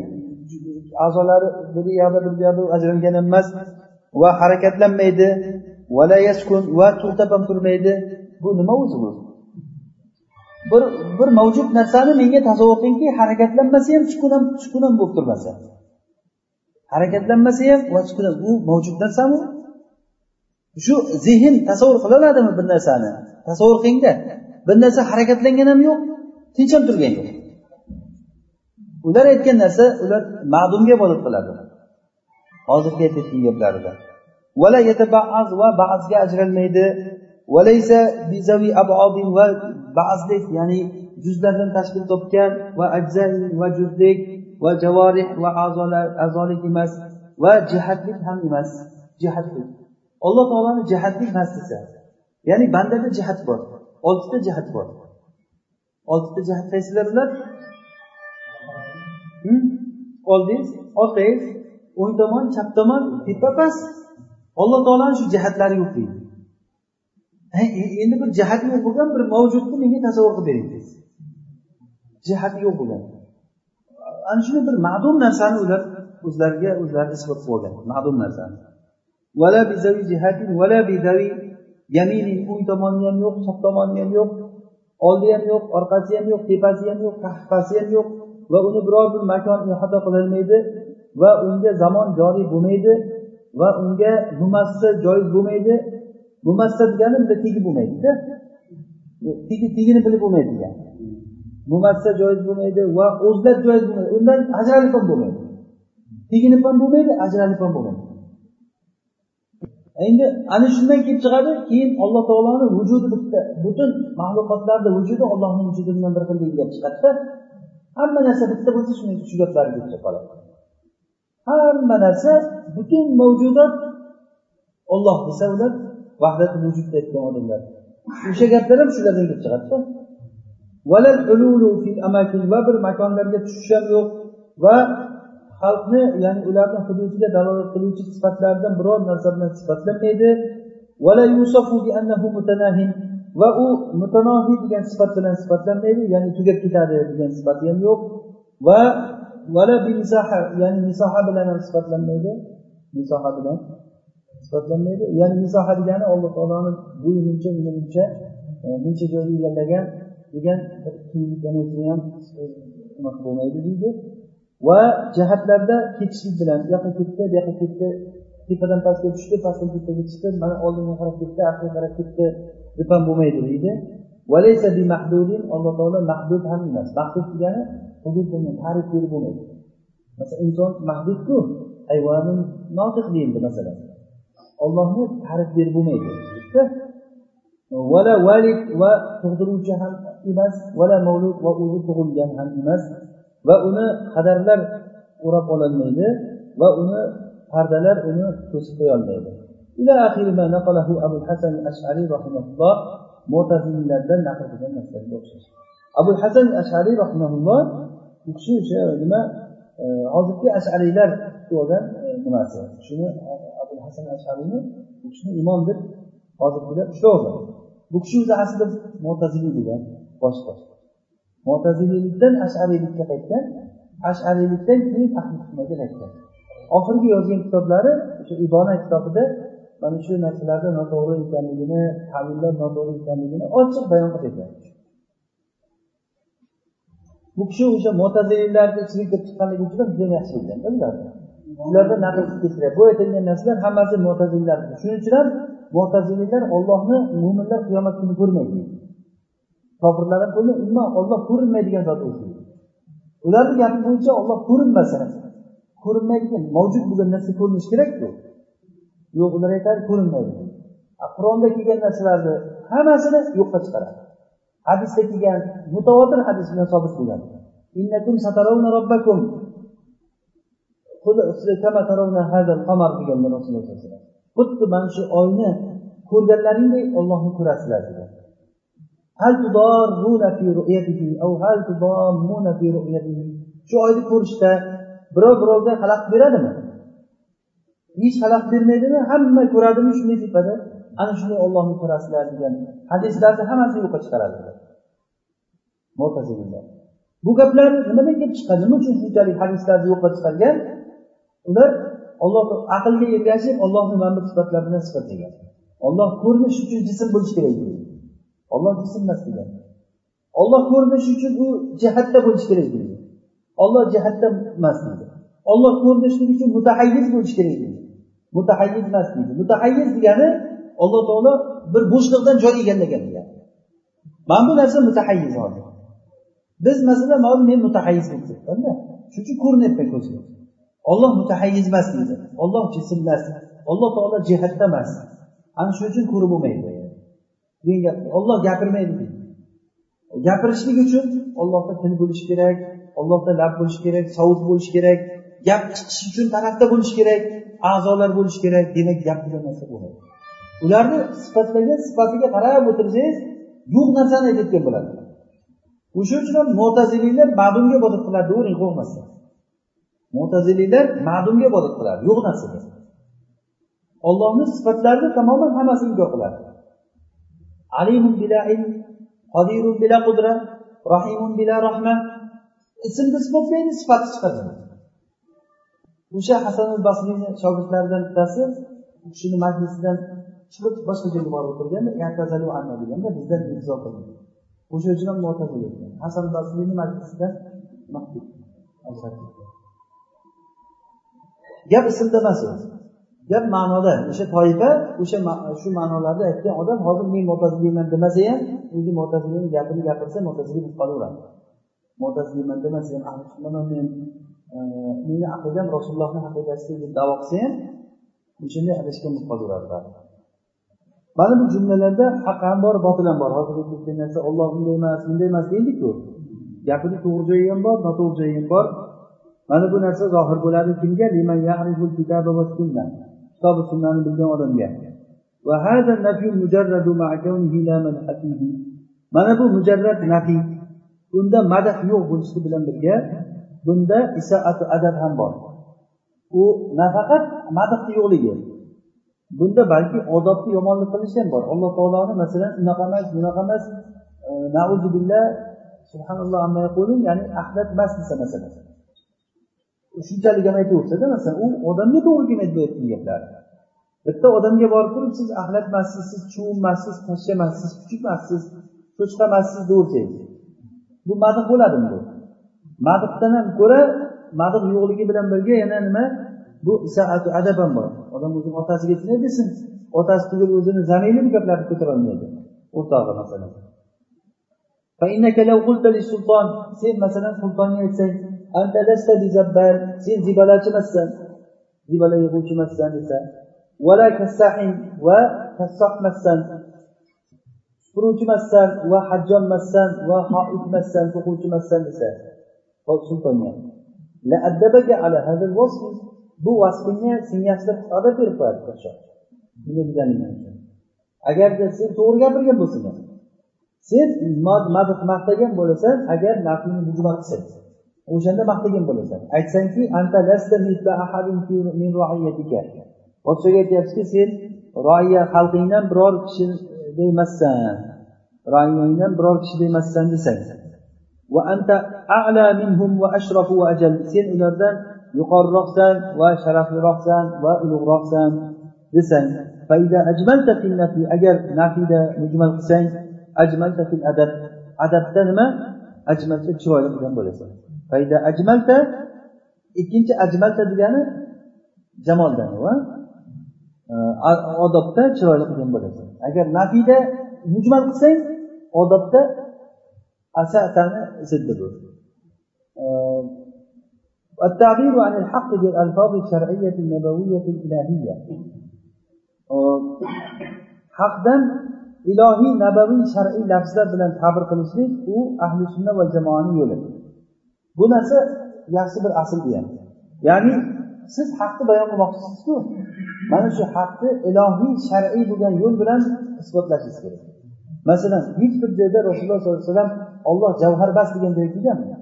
Speaker 1: a'zolari bir yoqda bir yoqda ajralgan ham emas va harakatlanmaydi. Va to'xtab ham turmaydi. Bu nima o'zi bu? Bir bir mavjud narsani menga tasavvur qilingki harakatlanmasa ham sukunam sukunam bo'lib turmasa. Harakatlanmasa ham va sukun bu mavjud narsami shu zehn tasavvur qila oladimi bir narsani? Tasavvur qilingda. Bir narsa harakatlangan ham yo'q tinch ham turgan yo'q. Ular aytgan narsa ular ma'dumga ibodat qiladi hozirgi aytayotgan gaplarida. Va ba'zga ajralmaydi. Va ba'zlik ya'ni juzlardan tashkil topgan va ajza va juzlik va javorih va a'zolik emas va jihatlik ham emas jihatlik alloh taoloni jihatlik emas desa ya'ni bandada jihat bor oltita jihat bor oltita jihat qaysilar ular oldingiz orqangiz o'ng tomon chap tomon tepa past alloh taoloni shu jihatlari yo'q deydi E, endi bir jihati yo'q bo'lgan bir mavjudni menga tasavvur qilib bering deysiz jihati yo'q bo'lgan. Ana shunday bir ma'dum narsani ular o'zlariga o'zlari isbot qilib olgan ma'dum narsani. Vala bizavi jihatin vala bizavi yaminin o'ng tomoni ham yo'q chap tomoni ham yo'q oldi ham yo'q orqasi ham yo'q tepasi ham yo'q qahpasi ham yo'q va uni biror bir makon ihota qilolmaydi va unga zamon joriy bo'lmaydi va unga mumassal joiz bo'lmaydi mumassal degani bizda tegi bo'lmaydida. Tegi tegini bilib bo'lmaydi degani mumassal joiz bo'lmaydi va o'zlab joiz bo'lmaydi. Undan ajralib ham bo'lmaydi. Teginib ham bo'lmaydi ajralib ham bo'lmaydi. Endi ana shundan kelib chiqadi keyin alloh taoloni vujudi bitta butun maxluqotlarni vujudi ollohni vujudi bilan bir xil degan gap chiqadida hamma narsa bitta bo'lsa shuni shu gaplarni kelib qoladi. Hamma narsa butun mavjudot olloh desa ular vahdati vujud aytgan odamlar. O'sha gaplar ham shulardan kelib chiqadida. Va bir makonlarga tushish ham yo'q. Va xalqni ya'ni ularni hududiga dalolat qiluvchi sifatlardan biror narsa bilan sifatlanmaydi va u mutanohiy degan sifat bilan sifatlanmaydi ya'ni tugab ketadi degan sifati ham yo'q. Va vala ya'ni misoha bilan ham sifatlanmaydi. Misoha bilan. Sifatlanmaydi. Ya'ni misoha degani alloh taoloni bo'yi muncha uni muncha e, muncha joyni egallagan degan ham bo'lmaydi deydi. Va jihatlarda ketishlik bilan bu yoqqa ketdi bu yoqqa ketdi tepadan pastga tushdi pastdan tepaga chiqdi mana oldinga qarab ketdi orqaga qarab ketdi deb ham bo'lmaydi deydi. Alloh taolo mahdud ham emas. Mahdud degani hudud bo'lmaydi tarif berib bo'lmaydi. Masalan inson mahdudku hayvonun notiq deyildi masalan. Ollohni ta'rif berib bo'lmaydi. Vala valid va tug'diruvchi ham emas vala mavlud va o'zi tug'ilgan ham emas va uni qadarlar o'rab ololmaydi va uni pardalar uni to'sib qo'yolmaydi. Ila ma naqalahu abu hasan ashariy rahimahulloh mo'tazillardan naql qilgan narsalarga o'xshash. Abu hasan ashariy rahimahulloh u kishi o'sha nima e, hozirgi ashariylar kutib olgan e, nimasi? Shuni hasan ashariyni bu kishini imom deb hozirgida ushlab bu kishi o'zi aslida mo'taziliy degan boshqa. Mo'taziliylikdan ashariylikka qaytgan ashariylikdan keyin ahli sunnaga qaytgan. Oxirgi yozgan kitoblari o'sha ibona kitobida mana shu narsalarni noto'g'ri ekanligini tavillar noto'g'ri ekanligini ochiq bayon qilib ketgan bu kishi o'sha mo'taziliylarni ichiga kirib chiqqanligi uchun juda yaxshi bilgan bilardi ularda naql keltiradi bu aytilgan narsalar hammasi mo'tazillar shuning uchun ham mo'taziliylar ollohni mo'minlar qiyomat kuni ko'rmaydi. Kofirlar ham ko'rmaydi. Umuman olloh ko'rinmaydigan zot o'zi ularni gapi bo'yicha olloh ko'rinmasa ko'rinmaydigan mavjud bo'lgan narsa ko'rinishi kerakku. Yo'q ular aytadi ko'rinmaydi. Qur'onda kelgan narsalarni hammasini yo'qqa chiqaradi. Hadisda kelgan mutavotir hadis bilan sobit bo'lgan satarawna robbakum deganlar rasululloh xuddi mana shu oyni ko'rganlaringdek ollohni ko'rasizlar degan shu oyni ko'rishda birov birovga xalaqit beradimi? Hech xalaqit bermaydimi? Hamma ko'radimi shunday tepada ana shunday ollohni ko'rasizlar degan hadislarni hammasi yo'qqa chiqaradi bu gaplar nimadan kelib chiqqan? Nima uchun shunchalik hadislarni yo'qqa chiqargan? Ular olloh aqlga ergashib ollohni mana bu sifatlar bilan sifatlagan olloh ko'rinish uchun jism bo'lishi kerak deydi olloh jism emas degan. Olloh ko'rinish uchun u jihatda bo'lishi kerak deydi olloh jihatda emas deydi. Olloh ko'rinishlik uchun mutahayyiz bo'lishi kerak deydi mutahayyiz emas deydi. Mutahayyiz degani alloh taolo bir bo'shliqdan joy egallagan degani mana bu narsa mutahayyiz hozir biz masalan mana men mutahayyiz bo'lib ketdimda shuning uchun ko'rinyapman ko'zga. Olloh mutahayyiz emas deydi olloh jism emas alloh taolo jihatda emas. Ana shuning uchun ko'rib bo'lmaydi. Degan gap olloh gapirmaydi deydi gapirishlik uchun ollohda til bo'lishi kerak ollohda lab bo'lishi kerak sovut bo'lishi kerak gap chiqishi uchun tarafda bo'lishi kerak a'zolar bo'lishi kerak demak gap degan narsa bo'lmaydi. Ularni sifatlagan sifatiga qarab o'tirsangiz yo'q narsani aytayotgan bo'ladi o'sha uchun ham mo'taziliylar ma'lumga ibodat qiladi deyavering qo'rqmasdan. Mo'taziliylar ma'dumga ibodat qiladi yo'q narsaga. Ollohni sifatlarini tamoman hammasini inkor qiladi. Alimun bila ilm qodirun bila qudra rahimun bila rahma. Ismni isbotlaydi sifati chiqadi. O'sha hasan al basriyni shogirdlaridan bittasi u kishini majlisidan chiqib boshqa joyga borib o'tirganda deganda bizdan izo qildi. O'sha uchun ham mo'tazil hasan basriyni majlisidan gap ismda emas gap ma'noda. O'sha toifa o'sha shu ma'nolarda aytgan odam hozir men mo'taziliyman demasa ham o'zi mo'taziliyni gapini gapirsa mo'taziliy bo'lib qolaveradi mo'taziliyman demasa ham ah, men e, meni aqidam rasulullohni aqidasi deb davo qilsa ham o'shanday adashgan bo'lib qolaveradi mana bu jumlalarda haq ham bor botil ham bor. Hozir aytayotgan narsa olloh bunday emas bunday emas deydiku. Gapini to'g'ri joyi ham bor noto'g'ri joyi ham bor. Mana bu narsa zohir bo'ladi kimga? Kitobi sunnani bilgan odamga. Mana bu mujarrad nafiy bunda madah yo'q bo'lishi bilan birga bunda isaatu adab ham bor. U nafaqat madahni yo'qligi. Bunda balki odobni yomonlik qilish ham bor. Alloh taoloni masalan unaqa emas bunaqa emas e, nauzubillah billah subhanalloh amma yaqulun ya'ni ahlat emas desa masalan. Shunchalik ham aytaversada masalan u odamga to'g'ri kelmaydi aytgan gaplar. Bitta odamga borib turib siz axlatmassiz siz chuv emassiz kuchukmassiz cho'chqamassiz kuchuk deyaversangiz bu madh bo'ladimi bu? Madhdan ham ko'ra madh yo'qligi bilan birga yana nima? Bu saatu adab ham bor. Odam o'zini otasiga shunday desin otasi tugul o'zini zamayli bu gaplarni ko'tarolmaydi. O'rtog'i masalan. Sen masalan sultonga aytsang sen zibolachi emassan zibola yig'uvchi emassan desa vala kassahin va kassoh emassan supuruvchi emassan va hajjom emassan va hoid emassan to'quvchi emassan desa bu vasfingni senga yaxshilab odab berib qo'yadi podshoh agarda sen to'g'ri gapirgan bo'lsang sen maqtagan bo'lasan agar naflni bujma qilsang o'shanda maqtagan bo'lasan. Aytsangki podshoga aytyapsizki sen roiya xalqingdan biror kishida emassan royingdan biror kishida emassan desang sen ulardan yuqoriroqsan va sharafliroqsan va ulug'roqsan desang agar nafiyda mujmal qilsang ajmalta fil adab. Adabda nima? Ajmalta chiroyli qilgan bo'lasan. fayda ajmalta ikkinchi ajmalta degani jamoldan odobda chiroyli qilgan bo'lasan agar nafiyda mujmal qilsang odobda asatani ziddi bu التعبير عن الحق بالألفاظ الشرعية النبوية الإلهية haqdan ilohiy nabaviy shar'iy lafzlar bilan ta'bir qilishlik u ahli sunna va jamoani yo'li bu narsa yaxshi bir asl bu ya'ni. Siz haqni bayon qilmoqchisizku. Mana shu haqni ilohiy shar'iy bo'lgan yo'l bilan isbotlashingiz kerak. Masalan hech bir joyda rasululloh sollallohu alayhi vasallam olloh javharbas degan joyga kelganmi?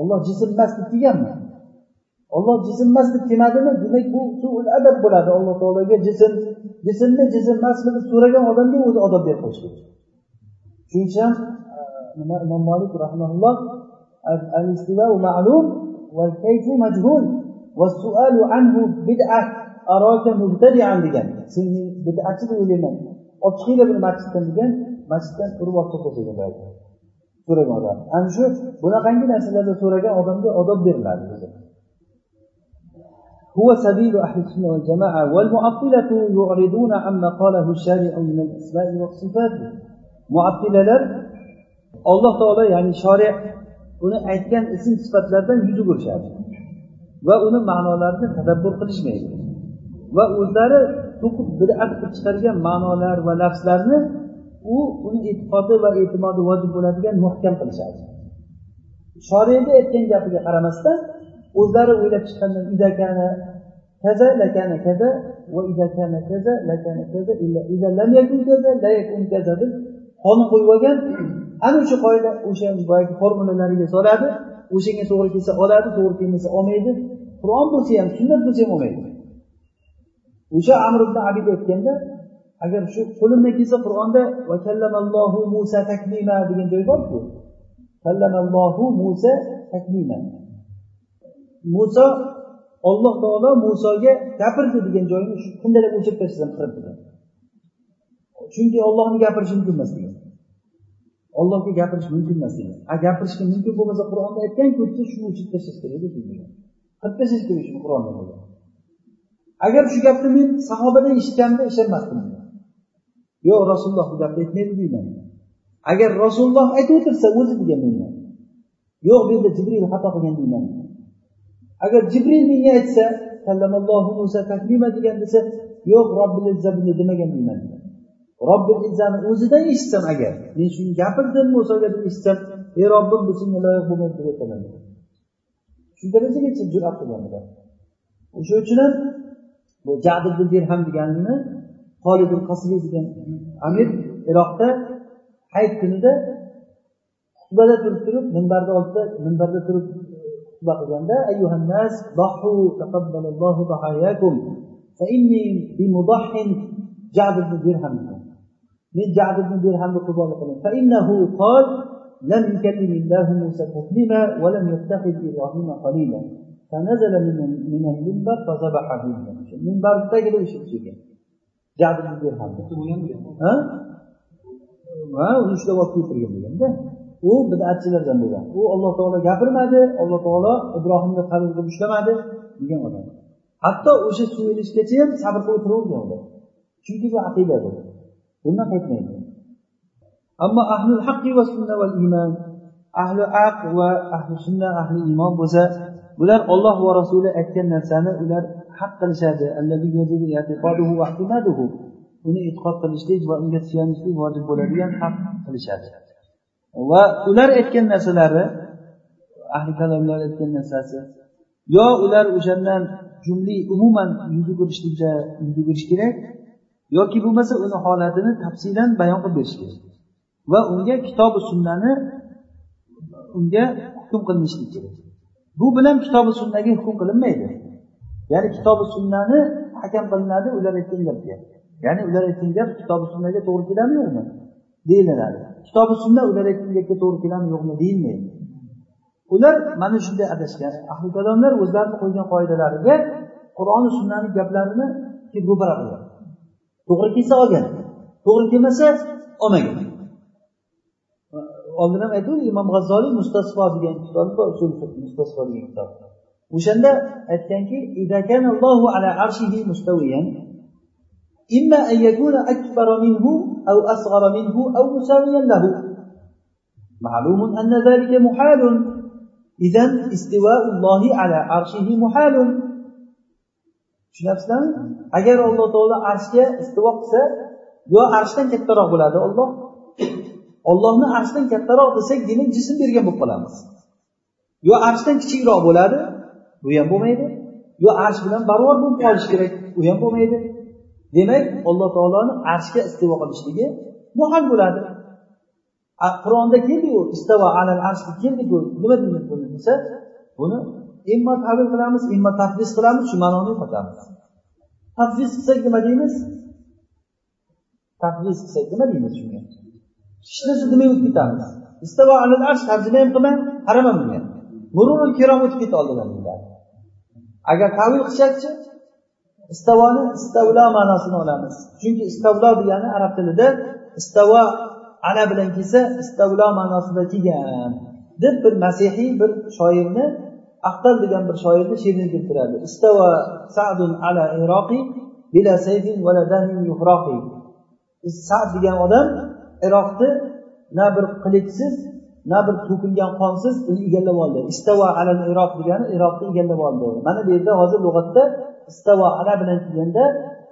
Speaker 1: Olloh jismmas deb kelganmi? Olloh jismmas deb kelmadimi? Demak bu suul adab bo'ladi. Alloh taologa jism jismmi jismmasmi deb so'ragan odamga o'zi odob berib qo'yish kerak. Shuning uchun ham e, nima imom molik rahmaulloh الاستواء معلوم والكيف مجهول والسؤال عنه بدعة أراك مبتدعا degan sen bid'atchi deb o'ylayman olib chiqinglar buni masjiddan degan masjiddan urib olib chiqib qo'ygan so'ragan odam ana shu bunaqangi narsalarda so'ragan odamga odob beriladi هو سبيل أهل السنة والجماعة والمعطلة يعرضون عما قاله الشارع من الأسماء والصفات معطلة alloh taolo ya'ni shoriy uni aytgan ism sifatlardan yuz o'girishadi va uni ma'nolarini tadabbur qilishmaydi. Va o'zlari to'qib bidat qilib chiqargan ma'nolar va lafzlarni u uni e'tiqodi va e'timodi vojib bo'ladigan muhkam qilishadi shoriyni aytgan gapiga qaramasdan o'zlari o'ylab chiqqandan idakana kaza lakana kaza va idakana kaza lakana kaza illa ida lam yakun kaza la yakun kaza deb qonun qo'yib olgan ana o'sha qoida o'sha boyagi formulalariga soladi. O'shanga to'g'ri kelsa oladi to'g'ri kelmasa olmaydi. Qur'on bo'lsa ham sunnat bo'lsa ham olmaydi. O'sha amr ibn abid aytganda agar shu qo'limdan kelsa qur'onda va kallamallohu musa taklima degan joy borku. Kallamallohu musa taklima muso olloh taolo musoga gapirdi degan joyni kundalab o'chirib tashlasam qirib chunki ollohni gapirishi mumkin emas degan. Ollohga gapirish mumkin emas degan. A gapirishga mumkin bo'lmasa qur'onda aytganku desa shuni o'chirib tashlash kerak edi qilib tashlash kerak shuni qur'onda bo'lgan agar shu gapni men sahobadan eshitganimda ishonmasdim yo'q rasululloh bu gapni aytmaydi deyman agar rasululloh aytib o'tirsa o'zi degan deyman yo'q bu yerda jibril xato qilgan deyman agar jibril menga aytsa musa taklima degan desa yo'q robbil izza bunday demagan deyman robbil izzani o'zidan eshitsam agar men shuni gapirdim musoga deb eshitsam ey robbim bu senga loyiq bo'lmaydi deb aytaman shu darajagacha jur'at qilgan ular o'sha uchun ham bu jad ibn dirham deganini holid qasriy degan amir iroqda hayit kunida xutbada turib turib minbarni oldida minbarda turib xutba qilganda ayyuhannas dahu taqabbalallohu dahayakum fa inni bimudahhin jad ibn dirham من جعد بن درهم قبال قلم فإنه قال لم يكلم الله موسى تكليما ولم يتخذ إبراهيم قليلا فنزل من من المنبر فذبحه المنبر تجد وش جعد بن درهم ها ha uni ushlab olib keltirgan deganda u bidatchilardan bo'lgan u alloh taolo gapirmadi alloh taolo ibrohimga qabul qilib ushlamadi degan odam hatto o'sha so'yilishgacha ham sabr qilib o'tiravergan ular chunki bu aqida bu bundan qaytmaydi. Ammo ahlul haqqi va sunna val iymon ahli aq va ahli sunna ahli iymon bo'lsa bular olloh va rasuli aytgan narsani ular haq qilishadi. Uni e'tiqod qilishlik va unga suyanishlik vojib bo'ladigan haq qilishadi. Va ular aytgan narsalari ahli kalomlar aytgan narsasi yo ular o'shandan jumli umuman yuz yugurish yuz kerak yoki bo'lmasa uni holatini tafsilan bayon qilib berish kerak. Va unga kitobi sunnani unga hukm qilinishlik kerak. Bu bilan kitobi sunnaga hukm qilinmaydi. Ya'ni kitobi sunnani hakam qilinadi ular aytgan gapga. Ya'ni ular aytgan gap kitobi sunnaga to'g'ri keladimi yo'qmi deyiladi. Kitobi sunna ular aytgan gapga to'g'ri keladimi yo'qmi deyilmaydi. Ular mana shunday adashgan. Ahli kalomlar o'zlarini qo'ygan qoidalariga qur'oni sunnani gaplarini kelib ro'para to'g'ri kelsa olgan to'g'ri kelmasa olmagan oldin ham aytdik imom g'azzoliy mustasfo degan kitobi bor mustasfo degan kitob o'shanda aytganki إما أن يكون أكبر منه أو أصغر منه أو مساويا له معلوم أن ذلك محال إذا استواء الله على عرشه محال tushunyapsizlarmi agar alloh taolo arshga istivo qilsa yo arshdan kattaroq bo'ladi olloh ollohni arshdan kattaroq desak demak jism bergan bo'lib qolamiz. Yo arshdan kichikroq bo'ladi bu ham bo'lmaydi. Yo arsh bilan barobar bo'lib qolishi kerak u ham bo'lmaydi. Demak alloh taoloni arshga istivo qilishligi muhal bo'ladi. Qur'onda keldiku istavo alal arsh keldiku. Nima deymiz buni desa buni immo tavil qilamiz immo tafvis qilamiz shu ma'noni yo'qotamiz. Tafvis qilsak nima deymiz? Tafvis qilsak nima deymiz shunga? Hech narsa demay o'tib ketamiz istavo alal arsh tarjima ham qilmang qarama bunga. Mururul kirom o'tib ketdi oldidan agar tavil qilsakchi istavoni istavlo ma'nosini olamiz. Chunki istavlo degani arab tilida istavo ana bilan kelsa istavlo ma'nosida kelgan deb bir masihiy bir shoirni aqtal degan bir shoirni she'rini keltiradi. Istava sadun ala iroqi bila saydin vala damin yuhroqi. Sad degan odam iroqni na bir qilichsiz na bir to'kilgan qonsiz uni egallab oldi. Istava ala iroq degani iroqni egallab oldi. Mana bu yerda hozir lug'atda istava ala bilan kelganda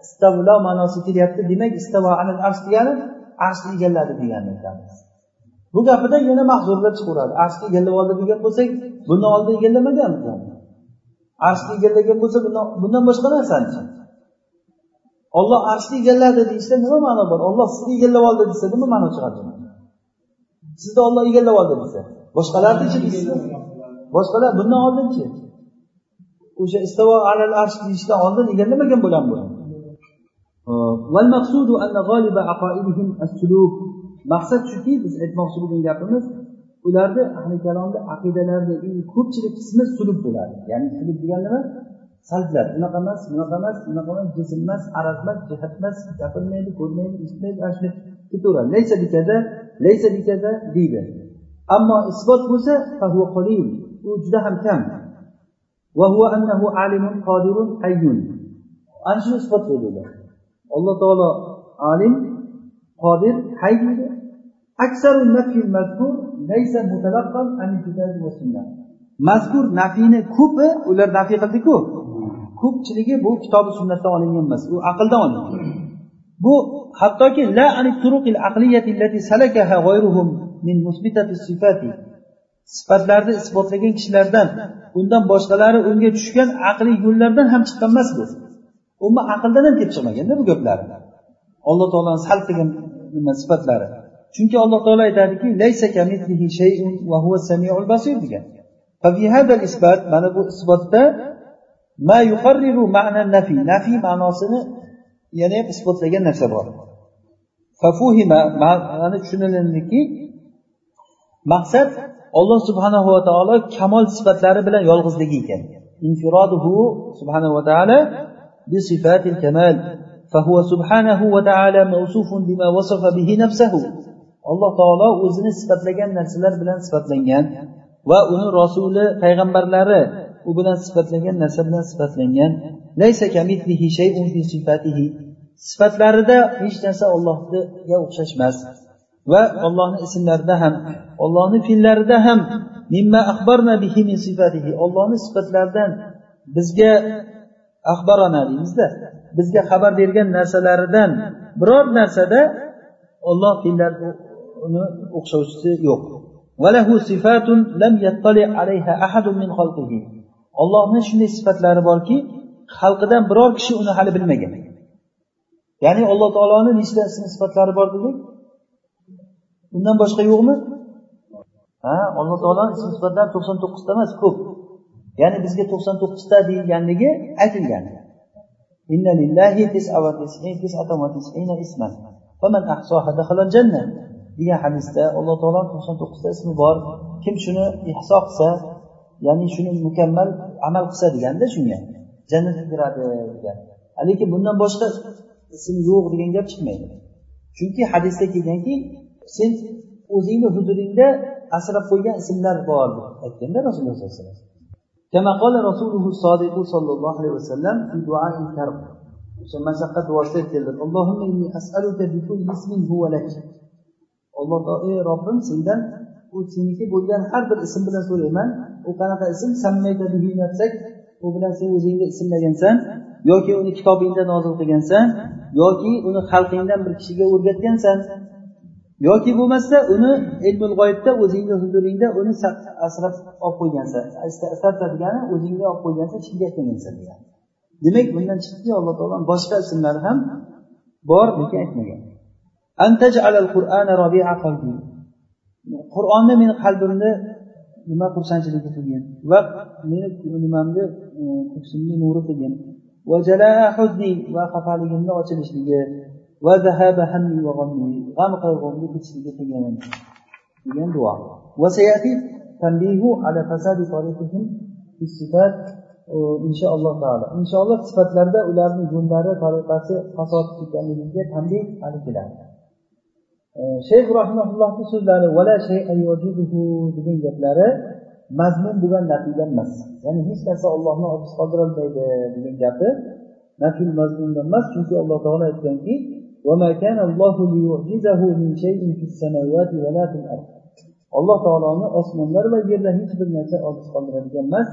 Speaker 1: istavlo ma'nosi kelyapti. Demak istava ala arsh degani arshni egalladi deganni aytamiz bu gapida yana mahzurlar chiqaveradi arshni egallab oldi degan bo'lsak bundan oldin egallamagan arshni egallagan bo'lsa bundan boshqa narsani olloh arshni egalladi deyishda nima ma'no bor? Olloh sizni egallab oldi desa nima ma'no chiqadi sizni olloh egallab oldi desa. Boshqalarnichi boshqalar bundan oldinchi o'sha istavo alal arsh deyishdan oldin egallamagan bo'lgan bu maqsad shuki biz aytmoqchi bo'lgan gapimiz ularni ahli kalomni aqidalarini ko'pchilik qismi sulub bo'ladi. Ya'ni sulub degan nima? Salblar. Unaqa emas bunaqa emas bunaqa emas jism emas arab emas jihat emas gapirmaydi ko'rmaydi eshitmaydi ana shunday ketaveradi. Laysa bikaza laysa bikaza deydi. Ammo isbot bo'lsa u juda ham kam. Ana shuni isbotlaydi alloh taolo alim qodir hay deydi mazkur nafiyni ko'pi ular nafiy qildiku ko'pchiligi bu kitobi sunnatdan olingan emas u aqldan olingan bu hattoki la turuqil aqliyati allati salakaha g'ayruhum min musbitati sifati sifatlarni isbotlagan kishilardan undan boshqalari unga tushgan aqliy yo'llardan ham chiqqan emas bu umuman aqldan ham kelib chiqmaganda bu gaplar alloh taoloni sal qilgan sifatlari chunki alloh taolo aytadiki degan mana bu isbotda ma yuqarriru ma'na nafi nafiy ma'nosini yana ham isbotlagan narsa bor mana tushunilindiki maqsad olloh subhanahu va taolo kamol sifatlari bilan yolg'izligi ekan infiroduhu subhanahu va taolo بصفات الكمال فهو سبحانه وتعالى موصوف بما وصف به نفسه alloh taolo o'zini sifatlagan narsalar bilan sifatlangan va uni rasuli payg'ambarlari u bilan sifatlangan narsa bilan sifatlangan. Sifatlarida hech narsa ollohga o'xshash emas va ollohni ismlarida ham ollohni fe'llarida ham ollohni sifatlaridan bizga axbarona deymizda. Bizga xabar bergan narsalaridan biror narsada olloh fe'llar uni o'xshovchisi yo'q. Ollohni shunday sifatlari borki xalqidan biror kishi uni hali bilmagan. Ya'ni alloh taoloni nechta ism sifatlari bor dedik. Undan boshqa yo'qmi? Ha alloh taoloni ism sifatlari to'qson to'qqizta emas ko'p. Ya'ni bizga to'qson to'qqizta deyilganligi aytilgan. degan hadisda alloh taolo to'qson to'qqizta ismi bor kim shuni ihso qilsa ya'ni shuni mukammal amal qilsa deganda shunga jannatga kiradi degan lekin bundan boshqa ism yo'q degan gap chiqmaydi chunki hadisda kelganki sen o'zingni huzuringda asrab qo'ygan ismlar bor deb aytganda rasululloh sollallohu alayhi vasallam كما قال رسوله الصادق صلى الله عليه وسلم في دعاء الكرب o'sha mashaqqat duosida aytganlar allohimma inni as'aluka bi kulli ismin huwa lak alloh taolo ey robbim sendan u seniki bo'lgan har bir ism bilan so'rayman. U qanaqa ism? U bilan sen o'zingni ismlagansan yoki uni kitobingda nozil qilgansan yoki uni xalqingdan bir kishiga o'rgatgansan yoki bo'lmasa uni ilmul g'oyibda o'zingni huzuringda uni asrab olib qo'ygansan. Sarta degani o'zingga olib qo'ygansan hech kimga aytmagansan degani demak bundan chiqdiki alloh taolo boshqa ismlari ham bor lekin aytmagan. qur'onni meni qalbimni nima xursandchiligi qilgin va meni nimamni ko'ksimni nuri qilgin va xafaligimni ochilishligi va g'am qayg'umni ketishligi qilgin degan duo inshaalloh taolo inshaalloh sifatlarda ularni yo'llari tariqasi fasod ekanligiga tanbeh hali keladi shayx rahimaullohni so'zlari vala degan gaplari mazmun bo'lgan nafiyda emas. Ya'ni hech narsa ollohni ojiz qoldirolmaydi degan gapi nafil mazmundan emas chunki alloh taolo aytganki alloh taoloni osmonlar va yerda hech bir narsa ojiz qoldiradigan emas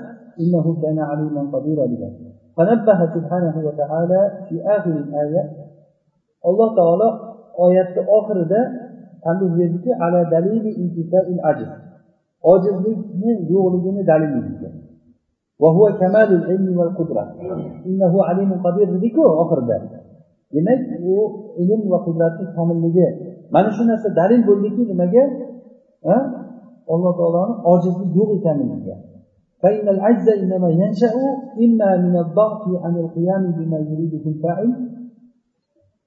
Speaker 1: degan. Alloh taolo oyatni oxirida tanbeh berdiki ala dalili ajr ojizlikni yo'qligini dalili degan وهو كمال العلم والقدرة إنه عليم قدير dediku oxirida demak u ilm va qudratni komilligi mana shu narsa dalil bo'ldiki nimaga alloh taoloni ojizlik yo'q ekanligiga فإن العجز إنما ينشأ إما من الضعف عن القيام بما يريده الفاعل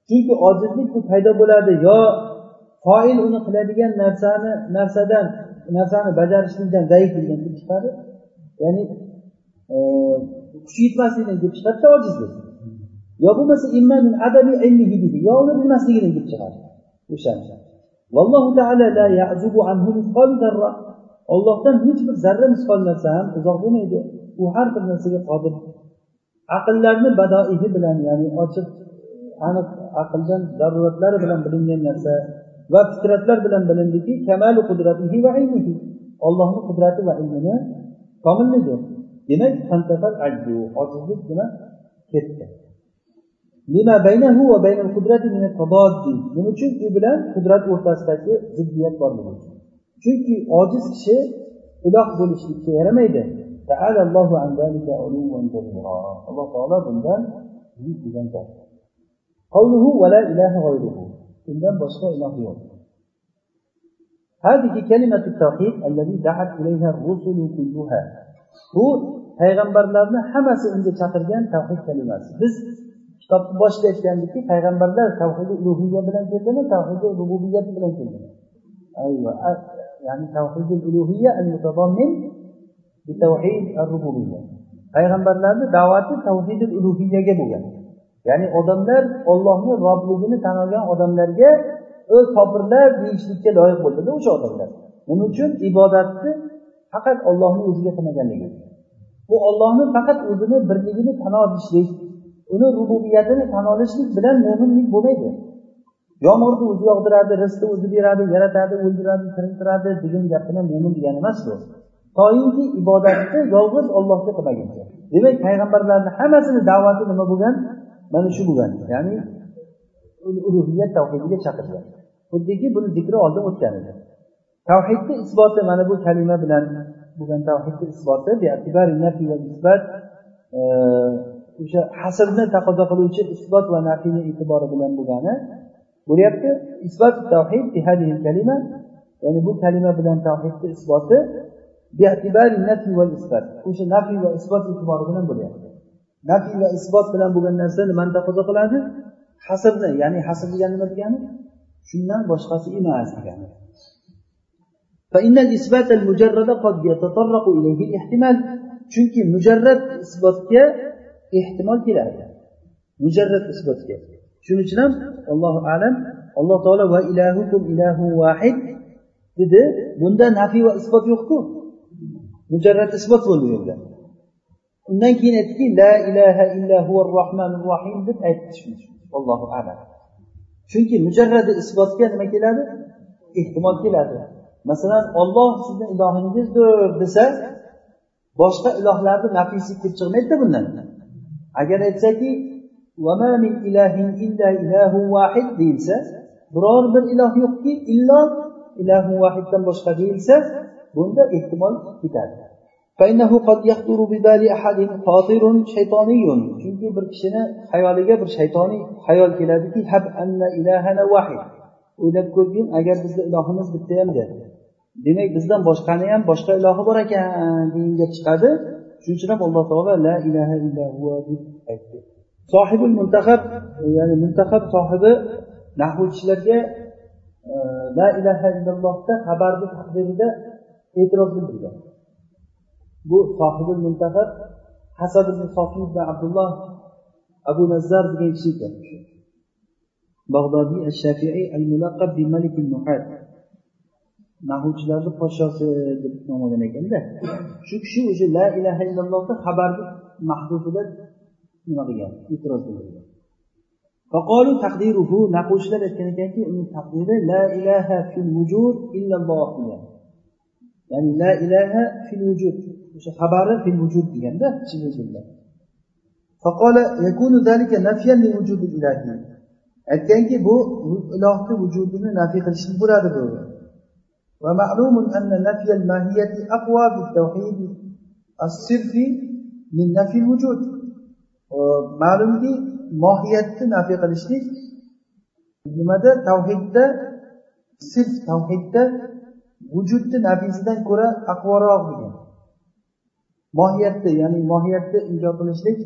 Speaker 1: chunki ojizlik bu paydo bo'ladi yo foil uni qiladigan narsani narsadan narsani bajarishlikdan zaiflikdan kelib chiqadi. Ya'ni e, kuchi yetmaslikdan kelib chiqadida ojizlik. Yo bo'lmasa yo uni bilmasligidan kelib chiqadi o'shani vallohu taala la yazubu anhu zarra. Ollohdan hech bir zarra misqol narsa ham uzoq bo'lmaydi. U har bir narsaga qodir. Aqllarni badoihi bilan ya'ni ochiq aniq aqldan zaruratlari bilan bilingan narsa va fitratlar bilan bilindiki kamalu qudratihi va ilmihi. Ollohni qudrati va ilmini komilligi demak ojizlik nima? Ketdi. Nima uchun? U bilan qudrat o'rtasidagi ziddiyat borligi uchun. Chunki ojiz kishi iloh bo'lishlikka yaramaydi. Alloh taolo bundan buyuk degan undan boshqa iloh yo'q هذه كلمة التوحيد الذي دعت إليها الرسل كلها bu payg'ambarlarni hammasi unga chaqirgan tavhid kalimasi biz kitobni boshida aytgandikki payg'ambarlar tavhidi ulug'iyya bilan keldimi tavhidi rububiyat bilan keldimi ayva ya'ni tavhidi ulug'iyya al mutadammin bi tavhid ar rububiyya payg'ambarlarni da'vati tavhidi ulug'iyyaga bo'lgan ya'ni odamlar ollohni robligini tan olgan odamlarga o'z kofirlar deyishlikka loyiq bo'ldida o'sha odamlar. Nima uchun? Ibodatni faqat ollohni o'ziga qilmaganligi bu ollohni faqat o'zini birligini tan olishlik uni rububiyatini tan olishlik bilan mo'minlik bo'lmaydi. Yomg'irni o'zi yog'diradi rizqni o'zi beradi yaratadi o'ldiradi tiriltiradi degan gap bilan mo'min degani emas bu. Toinki ibodatni yolg'iz ollohga qilmaguncha. Demak payg'ambarlarni hammasini da'vati nima bo'lgan? Mana shu bo'lgan ya'ni ulug'iyat tavhidiga chaqirgan xuddiki buni zikri oldin o'tgan edi. Tavhidni isboti mana bu kalima bilan bo'lgan tavhidni isboti e, o'sha hasrni taqozo qiluvchi isbot va nafiyni e'tibori bilan bo'lgani bo'lyapti. Isbot tavhid kalima ya'ni bu kalima bilan tavhidni isboti o'sha nafiy va isbot e'tibori bilan bo'lyapti. nafiy va isbot bilan bo'lgan narsa nimani taqozo qiladi hasrni ya'ni hasr degani nima degani shundan boshqasi emas degani فإن الإثبات المجرد قد يتطرق إليه الاحتمال chunki mujarrad isbotga ehtimol keladi mujarrad isbotga shuning uchun ham allohu alam alloh taolo va ilahukum ilahu vahid dedi bunda nafiy va isbot yo'qku mujarrad isbot bo'ldi u yerda Undan keyin aytdiki la ilaha illa huva rohmanir rohim deb aytdi allohu alam. Chunki mujarradi isbotga nima keladi? Ehtimol keladi. Masalan olloh sizni ilohingizdir desa boshqa ilohlarni nafisi kelib chiqmaydida bundan. Agar aytsaki deyilsa biror bir iloh yo'qki illo ilahu vahiddan boshqa deyilsa bunda ehtimol ketadi. Chunki bir kishini xayoliga bir shaytoniy xayol keladiki o'ylab ko'rgin agar bizni ilohimiz bittayam deb demak bizdan boshqani ham boshqa ilohi bor ekan degan gap chiqadi. Shuning uchun ham alloh taolo la ilaha illalloh deb aytdi. Sohibul muntahab ya'ni muntahab sohibi nahvchilarga la ilaha illallohda xabarni taqdirida e'tiroz bildirgan. Bu sohibul muntaxab hasad ibn sofiy ibn abdulloh abu nazzar degan kishi ekan bag'dodiy shafiiy al mulaqab bi malik nuhat nahuvchilarni podshosi deb nom olgan ekanda shu kishi o'sha la ilaha illallohni xabarni mahdudida nima qilgan e'tiroz bildirgan فقالوا تقديره nahuvchilar aytgan ekanki uning taqdiri la ilaha fil vujud illalloh degan ya'ni la ilaha fil vujud o'sha xabari fil vujud deganda فقال يكون ذلك نفيا لوجود الإلهي aytganki bu ilohni vujudini nafiy qilishlik bo'ladi bu ومعلوم أن نفي الماهية أقوى بالتوحيد الصرفي من نفي الوجود ma'lumki mohiyatni nafiy qilishlik nimada tavhidda sirf tavhidda vujudni nafiysidan ko'ra aqvoroq degan Mohiyatda ya'ni mohiyatda inkor qilishlik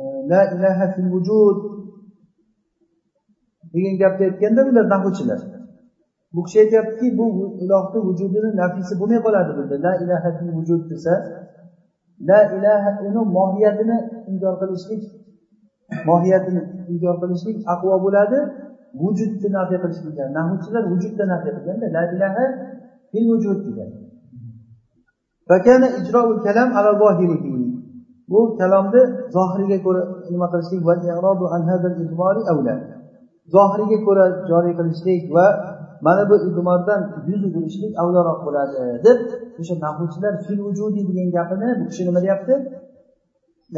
Speaker 1: e, la ilaha fil vujud degan gapni aytganda bular nahvchilar bu kishi aytyaptiki bu ilohni vujudini nafisi bo'lmay qoladi bunda. La ilaha fil vujud desa la ilaha uni mohiyatini inkor qilishlik mohiyatini inkor qilishlik aqvo bo'ladi. Vujudni nafiy qilishlik nahvchilar vujudda nafiy qilganda la ilaha fil vujud degan. Bu kalomni zohiriga ko'ra nima qilishlik zohiriga ko'ra joriy qilishlik va mana bu idmordan yuz o'girishlik avloroq bo'ladi deb o'sha nahuvchilar fil vujudi degan gapini bu kishi nima deyapti?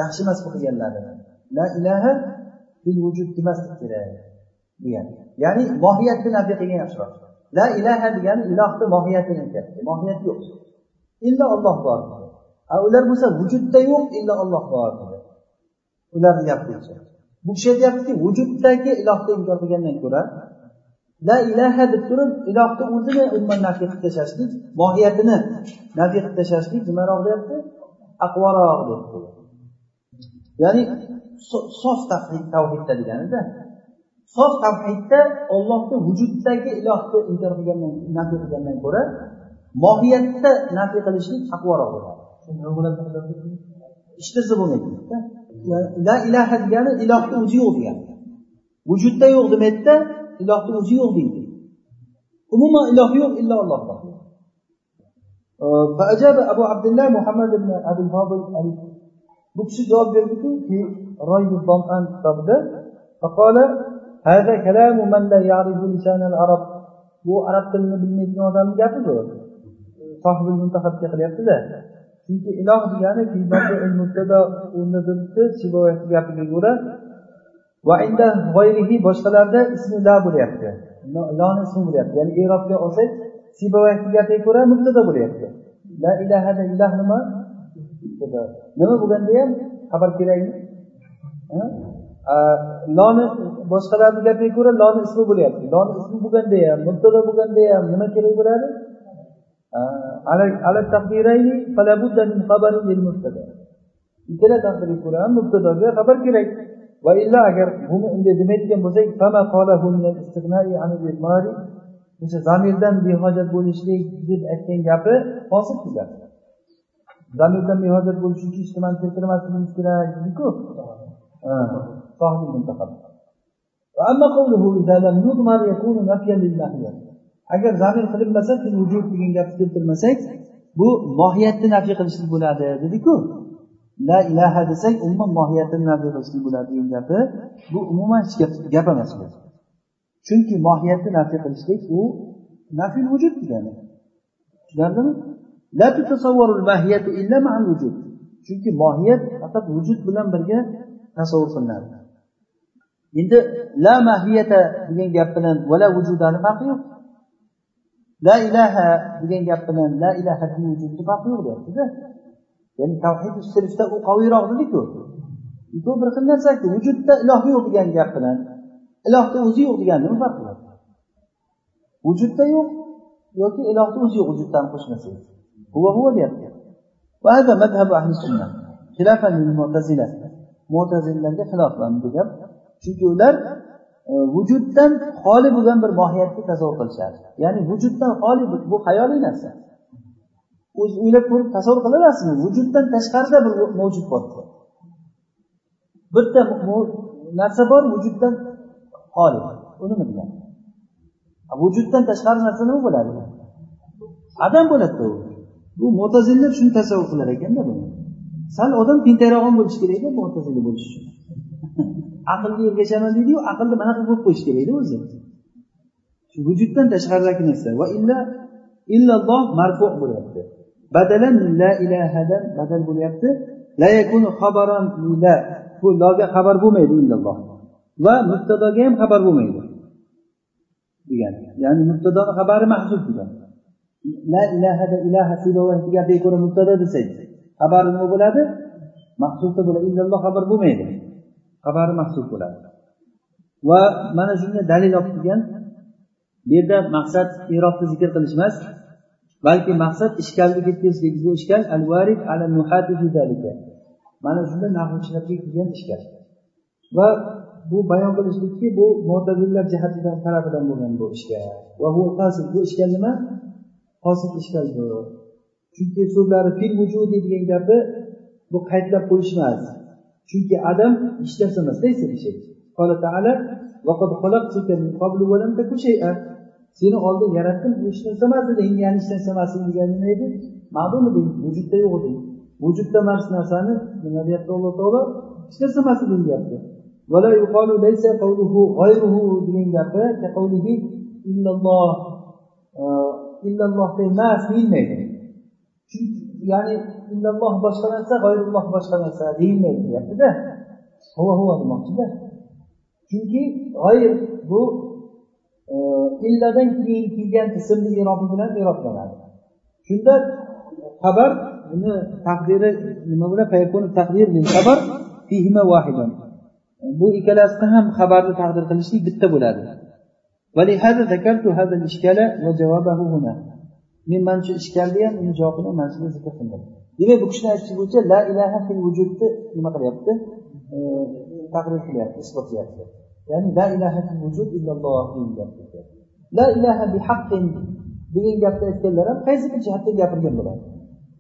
Speaker 1: Yaxshi emas qilganlari. La ilaha fil vujud demaslik kerak degan. Ya'ni mohiyatni nafiy qilgan yaxshiroq. La ilaha degani ilohni mohiyatini aytyapti mohiyat yo'q. Illo olloh bor. Ular bo'lsa vujudda yo'q illo olloh bor. Dedi ularni gapi bo'yicha bu kishi aytyaptiki vujuddagi ilohni inkor qilgandan ko'ra la ilaha deb turib ilohni o'zini umuman nafiy qilib tashlashlik mohiyatini nafiy qilib tashlashlik nimaroq deyapti? Aqvoroq deyapti ya'ni sof tavhid tavhidda deganida sof tavhidda ollohni vujuddagi ilohni inkor qilgandan nafiy qilgandan ko'ra mohiyatda nafiy qilishlik aqvoroq bo'ladi hech narsa bo'lmaydi la ilaha degani ilohni o'zi yo'q degani vujudda yo'q demaydida ilohni o'zi yo'q deydi umuman iloh yo'q illo alloh bor فأجاب أبو عبد الله محمد بن أبي الفاضل bu kishi javob berdiki kitobida فقال هذا كلام من لا يعرف لسان العرب bu arab tilini bilmaydigan odamni gapi bu sohibil muntahabga qilyaptida. Chunki iloh degani o'rnida gapiga ko'ra va inda g'oyrihi boshqalarda ismi la bo'lyapti. Loni ismi bo'lyapti. Ya'ni erobga olsak siboyatni gapiga ko'ra mubtado bo'lyapti. La ilahada ilah nima? Nima bo'lganda ham xabar kerakmi loni boshqalarni gapiga ko'ra loni ismi bo'lyapti. Loni ismi bo'lganda ham mubtado bo'lganda ham nima kerak bo'ladi? Ah, ikkala taqdirga ko'ra ham mubtadoga xabar kerak. Va illa agar buni unday demaydigan bo'lsak fama o'sha zamirdan behojat bo'lishlik deb aytgan gapi hosil keladi zamirdan behojat bo'lish uchun hech nimani keltirmasligimiz kerak dediku. Ah, agar zamir qilinmasa vujud degan gapni keltirmasak bu mohiyatni nafiy qilishlik bo'ladi dediku. La ilaha desak umuman mohiyatini nafiy qilishlik bo'ladi degan gapi bu umuman hech gap emas bu. Chunki mohiyatni nafiy qilishlik u nafil vujud degani. Tushunarlimi chunki mohiyat faqat vujud bilan birga tasavvur qilinadi. Endi la mahiyata degan gap bilan vala vujudani farqi yo'q. la ilaha degan gap bilan la ilaha vujudni farqi yo'q deyaptida ya'ni tavhid sirfda u qaviyroq dediku bu bir xil narsaku vujudda iloh yo'q degan gap bilan ilohni o'zi yo'q degan nima farqi bor vujudda yo'q yoki ilohni o'zi yo'q vujuddan qo'shmasangiz huva huva deyapti وهذا مذهب أهل السنة خلافا للمعتزلة mo'tazillaga xilof bu gap chunki ular e, vujuddan xoli bo'lgan bir mohiyatni tasavvur qilishadi. Ya'ni vujuddan xoli bu xayoliy narsa o'zi o'ylab ko'rib tasavvur qilaolasizmi vujuddan tashqarida bir mavjud bor. Bitta narsa bor vujuddan xoli u nima degani vujuddan tashqari narsa nima bo'ladi? Adam bo'ladida u. Bu mo'tazillar shuni tasavvur qilar ekanda buni. Sal odam tentakroq ham bo'lishi kerakda mo'tazili bo'lish uchun. Aqlga ergashaman deydiyu aqlni manaqa qilib qo'yish kerakda o'zi. Shu vujuddan tashqaridagi narsa. Va illa illalloh marfu bo'lyapti. Badalan la ilahadan badal bo'lyapti. La yakunu xabaran la. Bu loga xabar bo'lmaydi illalloh va mubtadoga ham xabar bo'lmaydi. Degan. Ya'ni mubtadoni xabari mahsul degan. La ilahada ilaha gapiga ko'ra mubtado desangiz xabari nima bo'ladi? Mahsubda bo'ladi. Illalloh xabar bo'lmaydi. Xabari mahsul bo'ladi. Va mana shunga dalil olib kelgan bu yerda maqsad irobni zikr qilish emas balki maqsad ishkalni ketkazishlik bu ishkal al varid ala mana shunda nahvchilarga kelgan ishkal va bu bayon qilishlikki bu mo'tazillar jihatidan tarafidan bo'lgan bu ishkal va bu bu ishkal nima? Hosil ishkal bu. Chunki so'zlari fil vujudi degan gapi bu qaydlab qo'yish emas. Chunki adam hech narsa emas laysa shay seni oldin yaratdim hech narsa emas eding ya'ni hech narsa emas degani nima edi ma'lum eding vujudda yo'q eding vujudda mana shu narsani nima deyapti alloh taolo? Hech narsa emas eding deyapti degan gapi illalloh illallohda emas deyilmaydi. Chunki ya'ni illalloh boshqa narsa g'oyrulloh boshqa narsa deyilmaydi deyaptida huva huva demoqchida chunki g'oyr bu e, illadan keyin kelgan ismli irobi bilan iroblanadi shunda xabar buni taqdiri nima bilan taqdir xabar bu ikkalasida ham xabarni taqdir qilishlik bitta bo'ladi ولهذا ذكرت هذا الإشكال وجوابه هنا men mana shu ichkarida ham uni javobini mana shunda zikr qildim. Demak bu kishini aytishi bo'yicha la ilaha fil vujudni nima qilyapti? Taqrir qilyapti isbotlayapti ya'ni la ilaha fil vujud illalloh deyilyapti la ilaha bi haqqin degan gapni aytganlar ham qaysi bir jihatdan gapirgan bo'ladi?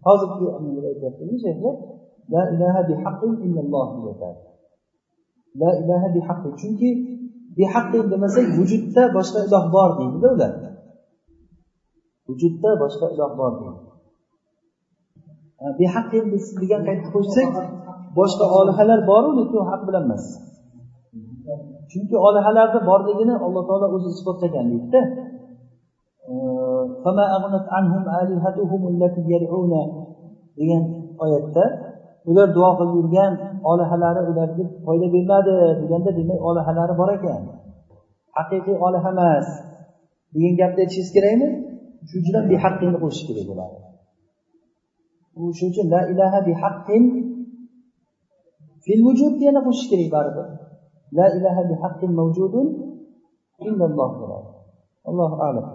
Speaker 1: Hozirgi aytyaptimi shayxlar la ilaha bi haqqin illalloh deyapti la ilaha bi haqqin chunki behaqqin demasak vujudda boshqa iloh bor deydida ular. Vujudda boshqa iloh bor deydi behaqqin degan qaytib qo'ysak boshqa olihalar boru lekin u haq bilan emas. Chunki olihalarni borligini alloh taolo o'zi isbotlagan deydida. Degan oyatda ular duo qilib yurgan olihalari ularga foyda bermadi deganda demak olihalari bor ekan. Haqiqiy oliha emas. Degan gapni aytishingiz kerakmi? Shuning uchun ham behaqqinni qo'shish kerak bo'ladi shuning uchun la ilaha bihaqqin fil vujud yana qo'shish kerak baribir la ilaha bihaqqin mavjudun illalloh bo'ladi allohu alam